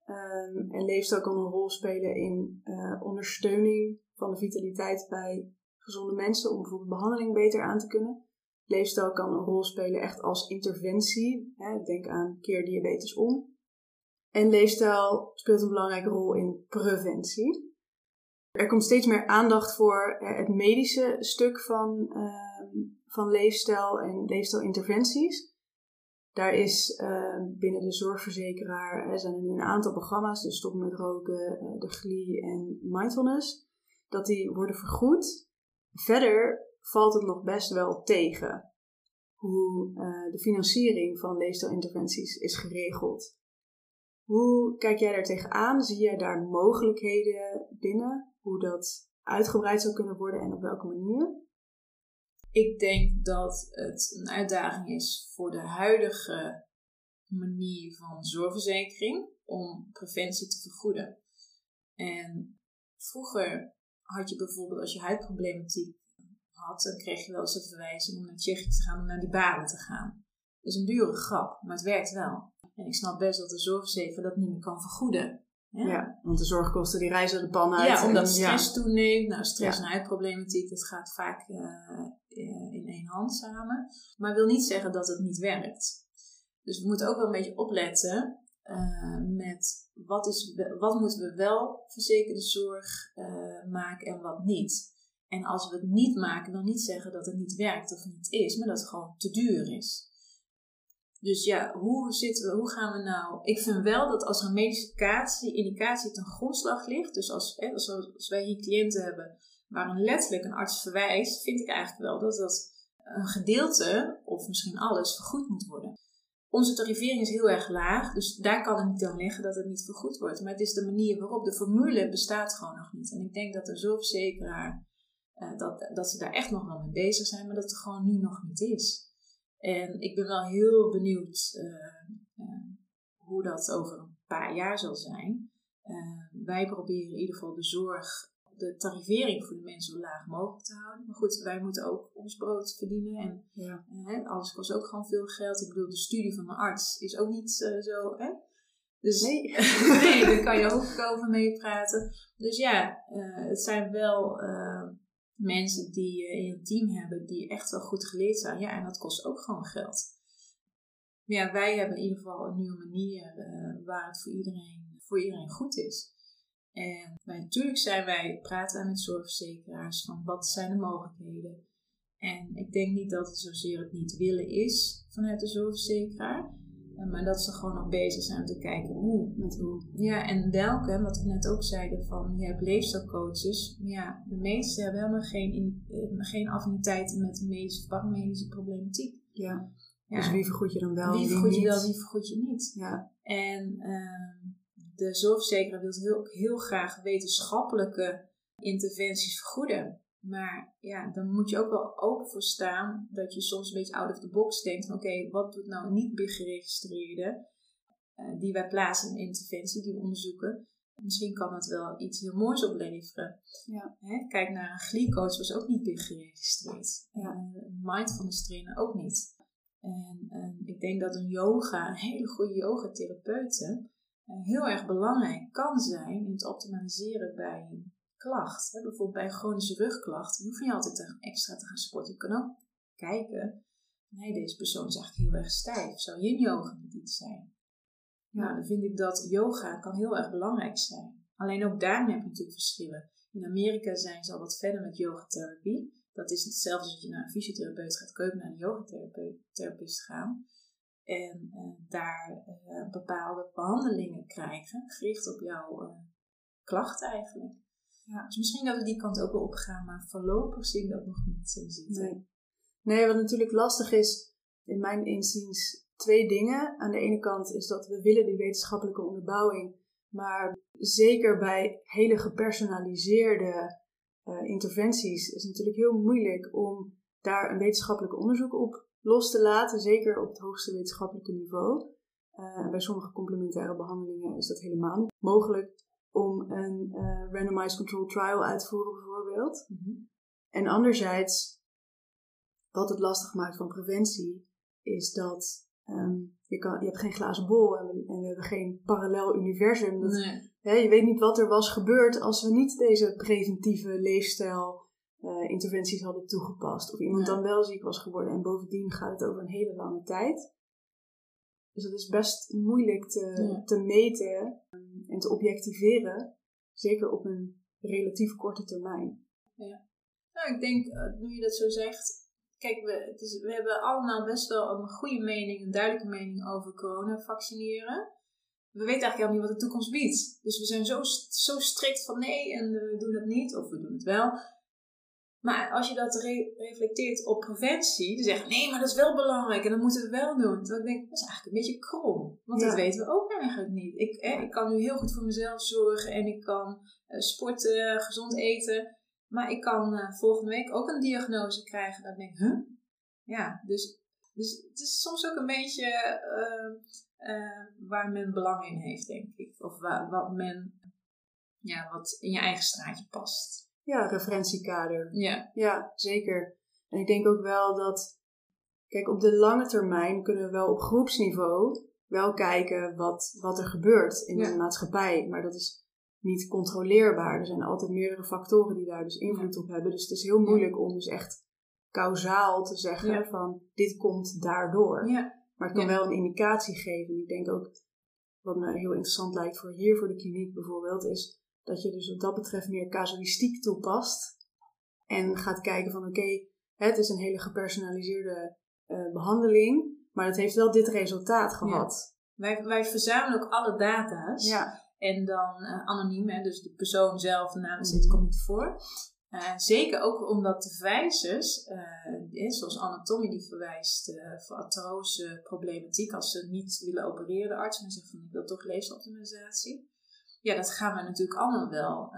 Um, en leefstijl kan een rol spelen in uh, ondersteuning van de vitaliteit bij gezonde mensen om bijvoorbeeld behandeling beter aan te kunnen. Leefstijl kan een rol spelen echt als interventie. Hè, denk aan keer diabetes om. En leefstijl speelt een belangrijke rol in preventie. Er komt steeds meer aandacht voor eh, het medische stuk van, uh, van leefstijl en leefstijlinterventies. Daar is uh, binnen de zorgverzekeraar er zijn er een aantal programma's, dus stoppen met roken, uh, de GLI en mindfulness, dat die worden vergoed. Verder valt het nog best wel tegen hoe uh, de financiering van leefstijlinterventies is geregeld. Hoe kijk jij daar tegenaan? Zie jij daar mogelijkheden binnen? Hoe dat uitgebreid zou kunnen worden en op welke manier?
Ik denk dat het een uitdaging is voor de huidige manier van zorgverzekering om preventie te vergoeden. En vroeger had je bijvoorbeeld als je huidproblematiek had, dan kreeg je wel eens een verwijzing om naar Tsjechië te gaan om naar die baden te gaan. Dat is een dure grap, maar het werkt wel. En ik snap best dat de zorgverzekeraar dat niet meer kan vergoeden.
Ja. want de zorgkosten die reizen de pan uit.
Ja, omdat stress toeneemt. Nou, stress en huidproblematiek, dat gaat vaak uh, in één hand samen. Maar wil niet zeggen dat het niet werkt. Dus we moeten ook wel een beetje opletten uh, met wat, is, wat moeten we wel verzekerde zorg uh, maken en wat niet. En als we het niet maken, dan niet zeggen dat het niet werkt of niet is, maar dat het gewoon te duur is. Dus ja, hoe, zitten we, hoe gaan we nou? Ik vind wel dat als er een medische indicatie ten grondslag ligt, dus als, hè, als, wij hier cliënten hebben waar een letterlijk een arts verwijst, vind ik eigenlijk wel dat dat een gedeelte, of misschien alles, vergoed moet worden. Onze tarivering is heel erg laag, dus daar kan het niet aan liggen dat het niet vergoed wordt. Maar het is de manier waarop. De formule bestaat gewoon nog niet. En ik denk dat de zorgverzekeraar, uh, dat, dat ze daar echt nog wel mee bezig zijn, maar dat het gewoon nu nog niet is. En ik ben wel heel benieuwd uh, uh, hoe dat over een paar jaar zal zijn. wij proberen in ieder geval de zorg de tarivering voor de mensen zo laag mogelijk te houden. Maar goed, wij moeten ook ons brood verdienen. En ja. alles kost ook gewoon veel geld. Ik bedoel, de studie van een arts is ook niet zo. Hè? Dus nee. *laughs* nee, daar kan je ook over meepraten. Dus ja, het zijn wel mensen die je in je team hebben die echt wel goed geleerd zijn. Ja, en dat kost ook gewoon geld. Ja, wij hebben in ieder geval een nieuwe manier waar het voor iedereen, voor iedereen goed is. En natuurlijk zijn wij, praten met zorgverzekeraars van wat zijn de mogelijkheden. En ik denk niet dat het zozeer het niet willen is vanuit de zorgverzekeraar. Eh, maar dat ze gewoon nog bezig zijn om te kijken hoe. Met hoe. Ja, en welke, wat we net ook zeiden, van je hebt leefstijlcoaches. Maar ja, de meeste hebben helemaal geen, eh, geen affiniteiten met de medische of paramedische problematiek.
Ja. ja. Dus wie vergoed je dan wel?
Wie vergoed je wel, wie vergoed je niet? Ja. En uh, de zorgverzekeraar wil heel, heel graag wetenschappelijke interventies vergoeden. Maar ja, dan moet je ook wel open voor staan dat je soms een beetje out of the box denkt van oké, wat doet nou niet geregistreerde uh, die wij plaatsen in interventie, die we onderzoeken. Misschien kan het wel iets heel moois opleveren. Ja. Hè? Kijk naar een glycoach was ook niet meer geregistreerd. Ja. Uh, mindfulness trainer ook niet. En uh, ik denk dat een yoga, een hele goede yogatherapeute, eh, heel erg belangrijk kan zijn in het optimaliseren bij een klacht. Bijvoorbeeld bij een chronische rugklacht, je hoef je altijd extra te gaan sporten. Je kan ook kijken, nee, deze persoon is eigenlijk heel erg stijf. Zou yin yoga niet iets zijn? Ja. Nou, dan vind ik dat yoga kan heel erg belangrijk zijn. Alleen ook daarin heb je natuurlijk verschillen. In Amerika zijn ze al wat verder met yogatherapie. Dat is hetzelfde als dat je naar een fysiotherapeut gaat, kun naar een yogatherapeut gaan. En uh, daar uh, bepaalde behandelingen krijgen, gericht op jouw uh, klacht eigenlijk. Ja. Dus misschien dat we die kant ook wel opgaan, maar voorlopig zie ik dat nog niet zo zitten.
Nee. nee, wat natuurlijk lastig is, in mijn inziens, twee dingen. Aan de ene kant is dat we willen die wetenschappelijke onderbouwing, maar zeker bij hele gepersonaliseerde interventies is het natuurlijk heel moeilijk om daar een wetenschappelijk onderzoek op los te laten, zeker op het hoogste wetenschappelijke niveau. Uh, bij sommige complementaire behandelingen is dat helemaal niet mogelijk om een uh, randomized control trial uit te voeren, bijvoorbeeld. Mhm. En anderzijds, wat het lastig maakt van preventie, is dat um, je, kan, je hebt geen glazen bol en we, en we hebben geen parallel universum. Dat, hè, je weet niet wat er was gebeurd als we niet deze preventieve leefstijl uh, interventies hadden toegepast. Of iemand dan wel ziek was geworden. En bovendien gaat het over een hele lange tijd. Dus dat is best moeilijk te, te meten en te objectiveren. Zeker op een relatief korte termijn.
Ja. Nou, ik denk, uh, nu je dat zo zegt. Kijk, we, het is, we hebben allemaal best wel een goede mening, een duidelijke mening over corona vaccineren we weten eigenlijk helemaal niet wat de toekomst biedt. Dus we zijn zo, zo strikt van nee en we doen het niet, of we doen het wel. Maar als je dat reflecteert op preventie, dan zeggen nee, maar dat is wel belangrijk en dat moeten we wel doen. Dan denk ik, dat is eigenlijk een beetje krom. Want dat weten we ook eigenlijk niet. Ik, ik kan nu heel goed voor mezelf zorgen en ik kan uh, sporten, gezond eten. Maar ik kan uh, volgende week ook een diagnose krijgen. Ik denk, huh? Ja, dus, dus het is soms ook een beetje uh, waar men belang in heeft, denk ik. Of waar, wat men, ja, wat in je eigen straatje past
ja, referentiekader. Ja. Ja, zeker. En ik denk ook wel dat, kijk, op de lange termijn kunnen we wel op groepsniveau wel kijken wat, wat er gebeurt in de maatschappij. Maar dat is niet controleerbaar. Er zijn altijd meerdere factoren die daar dus invloed op hebben. Dus het is heel moeilijk om dus echt kausaal te zeggen van dit komt daardoor. Maar het kan wel een indicatie geven. Ik denk ook wat me heel interessant lijkt voor hier, voor de kliniek bijvoorbeeld, is dat je dus wat dat betreft meer casuïstiek toepast. En gaat kijken van oké, het is een hele gepersonaliseerde uh, behandeling, maar het heeft wel dit resultaat gehad.
Wij, wij verzamelen ook alle data's.
Ja.
En dan uh, anoniem, hè, dus de persoon zelf, de naam zit, komt niet voor. Uh, zeker ook omdat de verwijzers, uh, zoals anatomie die verwijst voor artrose problematiek, als ze niet willen opereren, de arts, en zeggen van ik wil toch leefstijloptimalisatie. Ja, dat gaan we natuurlijk allemaal wel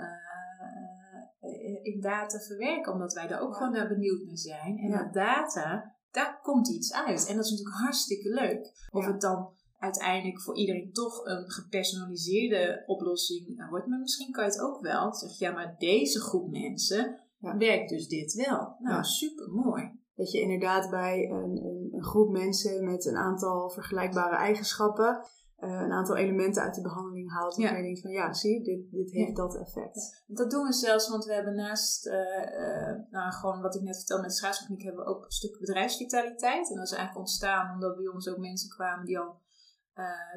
in data verwerken, omdat wij daar ook gewoon naar benieuwd naar zijn. En ja. dat data, daar komt iets uit. En dat is natuurlijk hartstikke leuk. Of het dan uiteindelijk voor iedereen toch een gepersonaliseerde oplossing wordt. Maar misschien kan je het ook wel zeggen, ja, maar deze groep mensen werkt dus dit wel. Nou, ja. super mooi.
Dat je inderdaad bij een, een, een, groep mensen met een aantal vergelijkbare eigenschappen uh, een aantal elementen uit de behandeling haalt. Ja. En je denkt van ja, zie, dit, dit heeft dat effect.
Dat doen we zelfs, want we hebben naast, uh, uh, nou gewoon wat ik net vertelde met de schaatstechniek, hebben we ook een stuk bedrijfsvitaliteit. En dat is eigenlijk ontstaan omdat bij ons ook mensen kwamen die al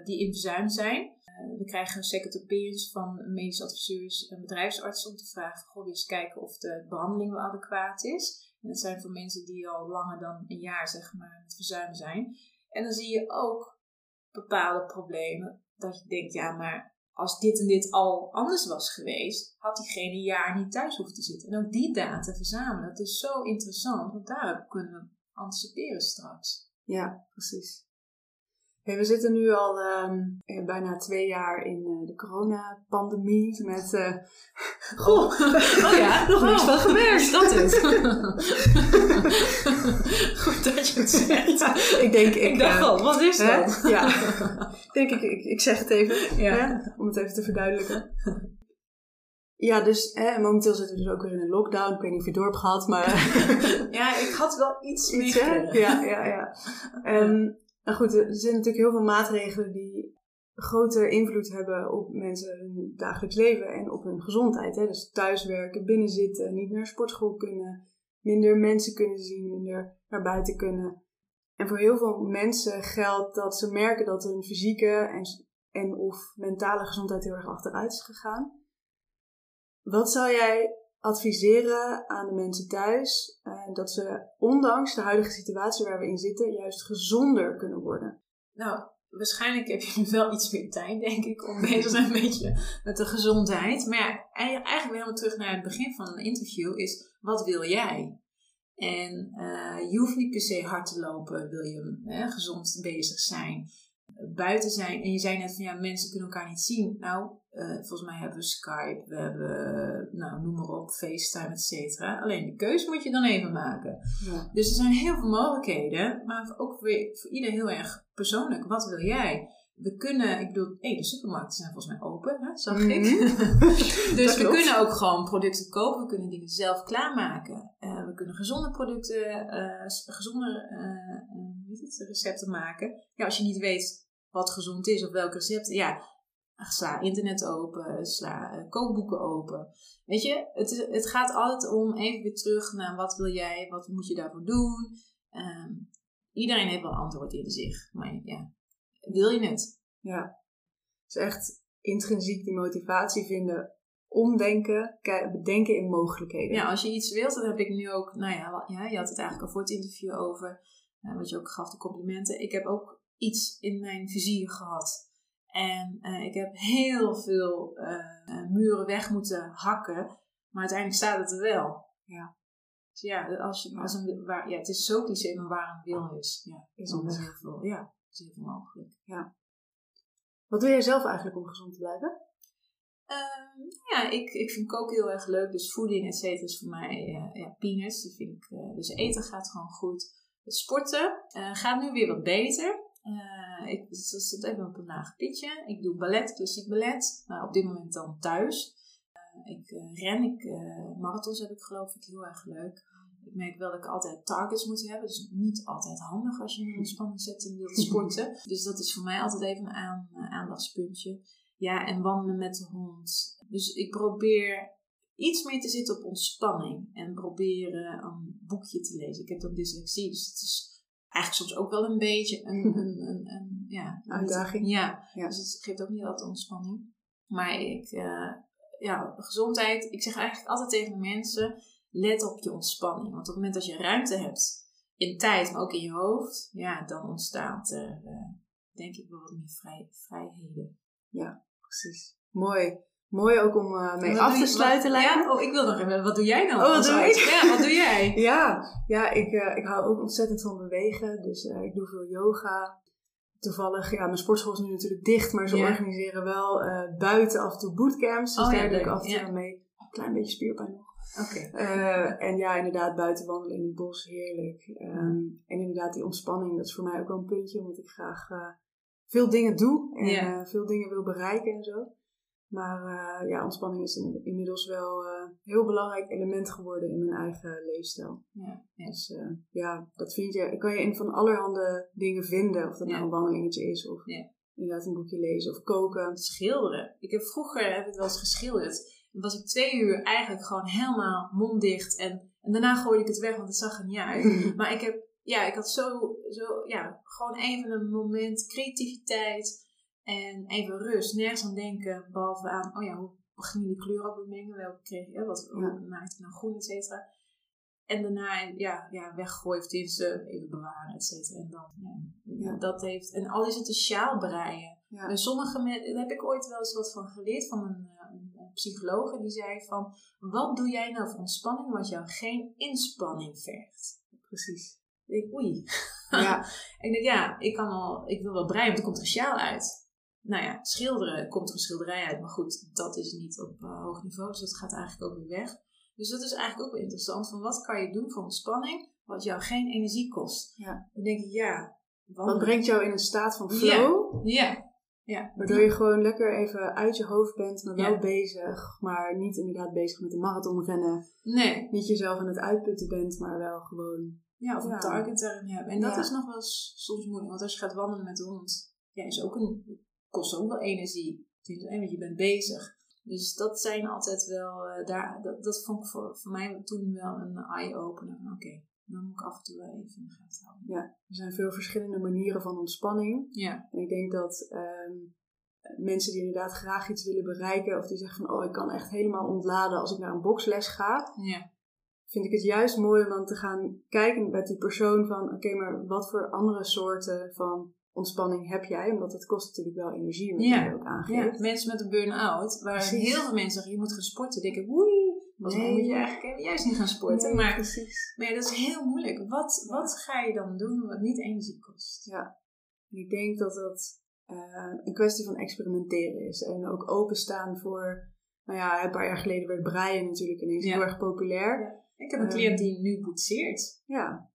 die in verzuim zijn. We krijgen second opinions van medische adviseurs en bedrijfsartsen om te vragen: goh, eens kijken of de behandeling wel adequaat is. En dat zijn voor mensen die al langer dan een jaar zeg maar met verzuim zijn. En dan zie je ook bepaalde problemen dat je denkt: ja, maar als dit en dit al anders was geweest, had diegene een jaar niet thuis hoeven te zitten. En ook die data verzamelen, dat is zo interessant, want daarop kunnen we anticiperen straks.
Ja, precies. Hey, we zitten nu al um, bijna twee jaar in uh, de coronapandemie met... Uh,
Goh, *laughs* *laughs* oh ja, nog niks van gemerkt. Dat is *laughs* Goed dat je het zegt.
ik denk... Ik,
ik dacht al, wat is dat?
Ja, ik denk ik, ik, ik zeg het even, ja. hè, om het even te verduidelijken. Ja, dus hè, momenteel zitten we dus ook weer in een lockdown. Ik weet niet of je dorp gehad, maar...
ja, ik had wel iets, iets
Ja, ja, ja. Um, nou goed, er zijn natuurlijk heel veel maatregelen die grote invloed hebben op mensen hun dagelijks leven en op hun gezondheid. Hè? Dus thuiswerken, binnenzitten, niet naar sportschool kunnen, minder mensen kunnen zien, minder naar buiten kunnen. En voor heel veel mensen geldt dat ze merken dat hun fysieke en, en of mentale gezondheid heel erg achteruit is gegaan. Wat zou jij adviseren aan de mensen thuis uh, dat ze ondanks de huidige situatie waar we in zitten, juist gezonder kunnen worden?
Nou, waarschijnlijk heb je nu wel iets meer tijd, denk ik, om bezig te zijn een beetje met de gezondheid. Maar ja, eigenlijk helemaal terug naar het begin van een interview is, wat wil jij? En uh, je hoeft niet per se hard te lopen, wil je hè, gezond bezig zijn buiten zijn. En je zei net van ja, mensen kunnen elkaar niet zien. Nou, uh, volgens mij hebben we Skype, we hebben, nou, noem maar op, FaceTime, et cetera. Alleen de keuze moet je dan even maken. Ja. Dus er zijn heel veel mogelijkheden, maar ook weer voor ieder heel erg persoonlijk. Wat wil jij? We kunnen, ik bedoel, hey, de supermarkten zijn volgens mij open, hè, zag mm -hmm. ik. *laughs* dus we kunnen ook gewoon producten kopen, we kunnen dingen zelf klaarmaken. Uh, we kunnen gezonde producten, uh, gezonde het, recepten maken. Ja, als je niet weet wat gezond is of welk recept, ja, sla internet open, sla uh, kookboeken open. Weet je, het, het gaat altijd om even weer terug naar wat wil jij, wat moet je daarvoor doen. Um, iedereen heeft wel antwoord in zich, maar ja, wil je het?
Ja, het is echt intrinsiek die motivatie vinden, omdenken, bedenken in mogelijkheden.
Ja, als je iets wilt, dat heb ik nu ook, nou ja, ja je had het eigenlijk al voor het interview over, uh, wat je ook gaf, de complimenten. Ik heb ook iets in mijn vizier gehad. En uh, ik heb heel veel uh, muren weg moeten hakken. Maar uiteindelijk staat het er wel.
Ja.
Dus ja, als je, als een, waar, ja, het is zo cliché, maar waar een wil is, ja, is er heel veel, ja, is heel veel mogelijk.
Ja. Wat doe jij zelf eigenlijk om gezond te blijven?
Uh, ja, ik, ik vind koken heel erg leuk. Dus voeding, et cetera, is voor mij uh, ja, peanuts. Dat vind ik, uh, dus eten gaat gewoon goed. Het sporten gaat nu weer wat beter. Uh, ik zit even op een laag pitje. Ik doe ballet, klassiek ballet. Uh, op dit moment dan thuis. Uh, ik ren, ik, marathons heb ik geloof ik heel erg leuk. Ik merk wel dat ik altijd targets moet hebben. Dus niet altijd handig als je in een spannend setting wilt sporten. *laughs* dus dat is voor mij altijd even een aan, aandachtspuntje. Ja, en wandelen met de hond. Dus ik probeer iets meer te zitten op ontspanning. En proberen een boekje te lezen. Ik heb dan dyslexie, dus het is eigenlijk soms ook wel een beetje een, *laughs* een, een, een ja,
Uitdaging.
Ja.
Ja.
dus het geeft ook niet altijd ontspanning. Maar ik, eh, ja, gezondheid, ik zeg eigenlijk altijd tegen de mensen, let op je ontspanning. Want op het moment dat je ruimte hebt in tijd, maar ook in je hoofd, ja, dan ontstaat er, eh, denk ik, wel wat meer vrij, vrijheden.
Precies. Mooi. Mooi ook om eh, mee af te sluiten, lijkt.
Ja, oh, ik wil nog even, wat doe jij dan?
Oh, wat doe ik?
Ja, wat doe jij? *laughs*
Ja, ja ik, eh, ik hou ook ontzettend van bewegen. Dus eh, ik doe veel yoga. Toevallig, ja, mijn sportschool is nu natuurlijk dicht, maar ze
Ja.
organiseren wel buiten af en toe bootcamps. Dus
Oh, ja,
daar doe ik af en toe
Ja.
mee. Een klein beetje spierpijn nog.
Oké.
En ja, inderdaad, buiten wandelen in het bos, heerlijk. Ehm, en inderdaad, die ontspanning, dat is voor mij ook wel een puntje, omdat ik graag veel dingen doe en
Ja.
veel dingen wil bereiken en zo. Maar eh, ja, ontspanning is in- inmiddels wel eh, een heel belangrijk element geworden in mijn eigen leefstijl.
Ja, ja.
Dus eh, ja, dat vind je, kan je in van allerhande dingen vinden. Of dat
Ja.
nou een wandelingetje is, of inderdaad een boekje lezen, of koken.
schilderen. Ik heb vroeger heb ik wel eens geschilderd. Dan was ik twee uur eigenlijk gewoon helemaal monddicht. En, en daarna gooide ik het weg, want het zag er niet uit. *laughs* Maar ik heb, ja, ik had zo, zo, ja, gewoon even een moment creativiteit. En even rust. Nergens aan denken, behalve aan, oh ja, hoe ging je die kleur ook bemengen? Welke kreeg je, wat
Ja.
ik nou groen, et cetera. En daarna, ja, ja weggooien of tenminste even bewaren, et cetera. En dan, ja,
Ja.
dat heeft, en al is het een sjaal breien. En sommige mensen, daar heb ik ooit wel eens wat van geleerd van een, eh, een, een psycholoog. Die zei van, wat doe jij nou voor ontspanning wat jou geen inspanning vergt?
Precies.
Ik denk, oei.
Ja, *laughs*
ik denk, ja, ik, kan al, ik wil wel breien, want er komt er een sjaal uit. Nou ja, schilderen komt er een schilderij uit. Maar goed, dat is niet op eh, hoog niveau, dus dat gaat eigenlijk ook weer weg. Dus dat is eigenlijk ook wel interessant. Van wat kan je doen voor ontspanning wat jou geen energie kost?
Ja.
Dan denk ik, ja.
wat brengt jou in een staat van flow?
Ja. Ja.
Waardoor je gewoon lekker even uit je hoofd bent, maar wel
Ja.
bezig. Maar niet inderdaad bezig met een marathon rennen.
Nee.
Niet jezelf aan het uitputten bent, maar wel gewoon...
Ja, of een target erin hebben. En dat is nog wel eens soms moeilijk. Want als je gaat wandelen met de hond, ja, is ook een, kost ook wel energie. Want je bent bezig. Dus dat zijn altijd wel, eh, daar, dat, dat vond ik voor, voor mij toen wel een eye-opener. Oké, dan moet ik af en toe wel even in de gaten houden.
Ja, er zijn veel verschillende manieren van ontspanning.
Ja,
En ik denk dat ehm, mensen die inderdaad graag iets willen bereiken, of die zeggen van, oh, ik kan echt helemaal ontladen als ik naar een boksles ga,
ja,
vind ik het juist mooi om dan te gaan kijken met die persoon van, oké, maar wat voor andere soorten van ontspanning heb jij? Omdat het kost natuurlijk wel energie, wat
Ja.
je ook
ja.
aangeeft.
Mensen met een burn-out, waar
Precies.
heel veel mensen zeggen, je moet gaan sporten. denken, oei, volgens mij
Nee.
moet je eigenlijk juist niet gaan sporten.
Nee,
maar,
precies.
maar ja, dat is heel moeilijk. Wat, wat ga je dan doen wat niet energie kost?
Ja. Ik denk dat dat eh, een kwestie van experimenteren is. En ook openstaan voor, nou ja, een paar jaar geleden werd breien natuurlijk ineens
Ja.
heel erg populair.
Ik heb een
Ehm,
cliënt die nu boetseert.
Ja,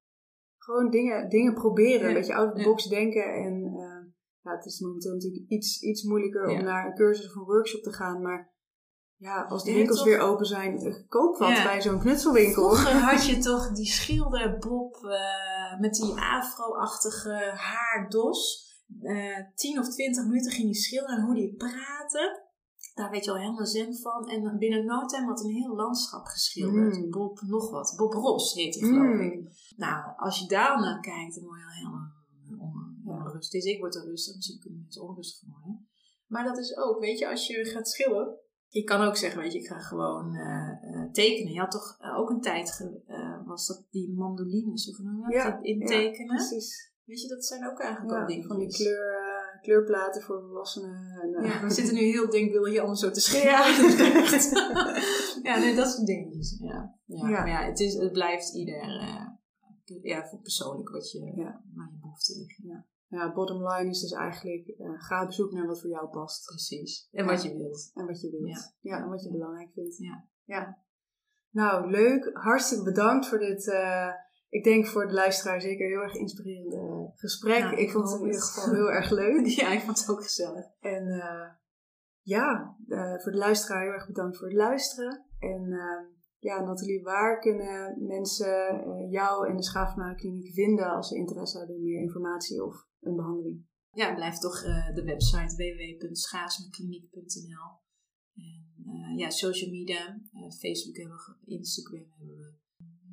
gewoon dingen, dingen proberen,
Ja,
een beetje out of the box denken. En eh, ja, het is momenteel natuurlijk iets, iets moeilijker om naar een cursus of een workshop te gaan. Maar ja, als de winkels
toch?
weer open zijn, eh, koop wat bij zo'n knutselwinkel.
Vroeger *laughs* had je toch die schilderbob eh, met die afro-achtige haardos. Eh 10 of 20 minuten ging je schilderen en hoe die praten. Daar weet je al helemaal zen van. En binnen no time had een heel landschap geschilderd.
Mm.
Bob nog wat. Bob Ros heet hij geloof
Mm.
ik. Nou, als je daar naar kijkt, dan word je al helemaal on- onrustig. Dus ik word er rustig. Misschien kunnen mensen onrustig van worden. Maar dat is ook, weet je, als je gaat schilderen. Je kan ook zeggen, weet je, ik ga gewoon eh, eh, tekenen. Je had toch eh, ook een tijd, was dat die mandolines, of hoe noem je dat?
Ja,
in
ja,
tekenen.
Precies.
weet je, dat zijn ook eigenlijk
Ja,
al dingen.
van die kleur, kleurplaten voor volwassenen. En, eh,
Ja, we zitten nu heel denkbeeldig hier allemaal zo te schrijven.
Ja. *laughs*
ja, nee, dat soort dingetjes. Ja, ja.
Ja.
maar ja, het, is, het blijft ieder, eh, ja, voor persoonlijk wat je,
Ja.
waar je behoefte ligt.
ja, bottom line is dus eigenlijk, eh, ga op zoek naar wat voor jou past.
Precies. En
Ja.
wat je wilt.
En wat je wilt.
Ja.
Ja, en wat je belangrijk vindt.
Ja.
ja. Nou, leuk. Hartstikke bedankt voor dit, eh, ik denk voor de luisteraar zeker heel erg inspirerende gesprek.
Ja,
ik vond het
hoop
in ieder
het.
geval heel erg leuk. *laughs*
Ja, ik vond het ook gezellig.
En eh, ja, eh, voor de luisteraar heel erg bedankt voor het luisteren. En eh, ja, Nathalie, waar kunnen mensen eh, jou en de Schaafmakerkliniek vinden als ze interesse hebben in meer informatie of een behandeling?
Ja, blijf toch eh, de website www.schaasmekliniek.nl En eh, ja, social media, eh, Facebook hebben we, Instagram hebben we.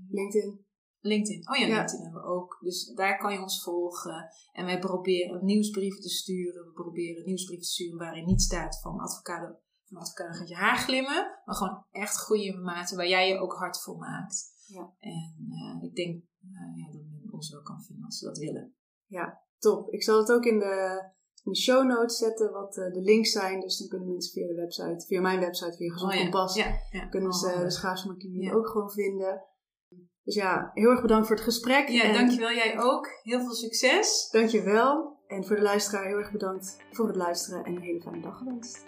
LinkedIn?
LinkedIn. Oh ja, LinkedIn hebben we ook. Dus daar kan je ons volgen. En wij proberen nieuwsbrieven te sturen. We proberen nieuwsbrieven te sturen waarin niet staat van advocaten van advocaten gaat je haar glimmen. Maar gewoon echt goede informatie waar jij je ook hard voor maakt.
Ja.
En uh, ik denk uh, ja, dat men ons wel kan vinden als ze dat willen.
Ja, top. Ik zal het ook in de, in de show notes zetten wat uh, de links zijn. Dus dan kunnen mensen via de website, via mijn website, via Gezond
Oh.
Kompas,
Ja, ja.
kunnen ze de schaafsmarkt
Ja.
ook gewoon vinden. Dus ja, heel erg bedankt voor het gesprek.
Ja,
en
dankjewel. Jij ook. Heel veel succes.
Dankjewel. En voor de luisteraar heel erg bedankt voor het luisteren en een hele fijne dag gewenst.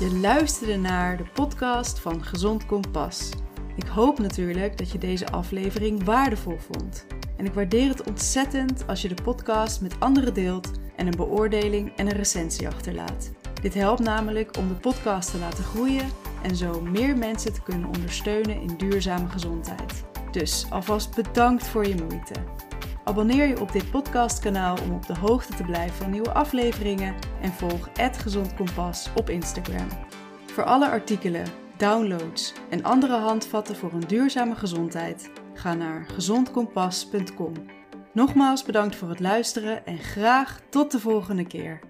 Je luisterde naar de podcast van Gezond Kompas. Ik hoop natuurlijk dat je deze aflevering waardevol vond. En ik waardeer het ontzettend als je de podcast met anderen deelt en een beoordeling en een recensie achterlaat. Dit helpt namelijk om de podcast te laten groeien en zo meer mensen te kunnen ondersteunen in duurzame gezondheid. Dus alvast bedankt voor je moeite. Abonneer je op dit podcastkanaal om op de hoogte te blijven van nieuwe afleveringen en volg Gezond Kompas op Instagram. Voor alle artikelen, downloads en andere handvatten voor een duurzame gezondheid, ga naar gezondkompas.com. Nogmaals bedankt voor het luisteren en graag tot de volgende keer.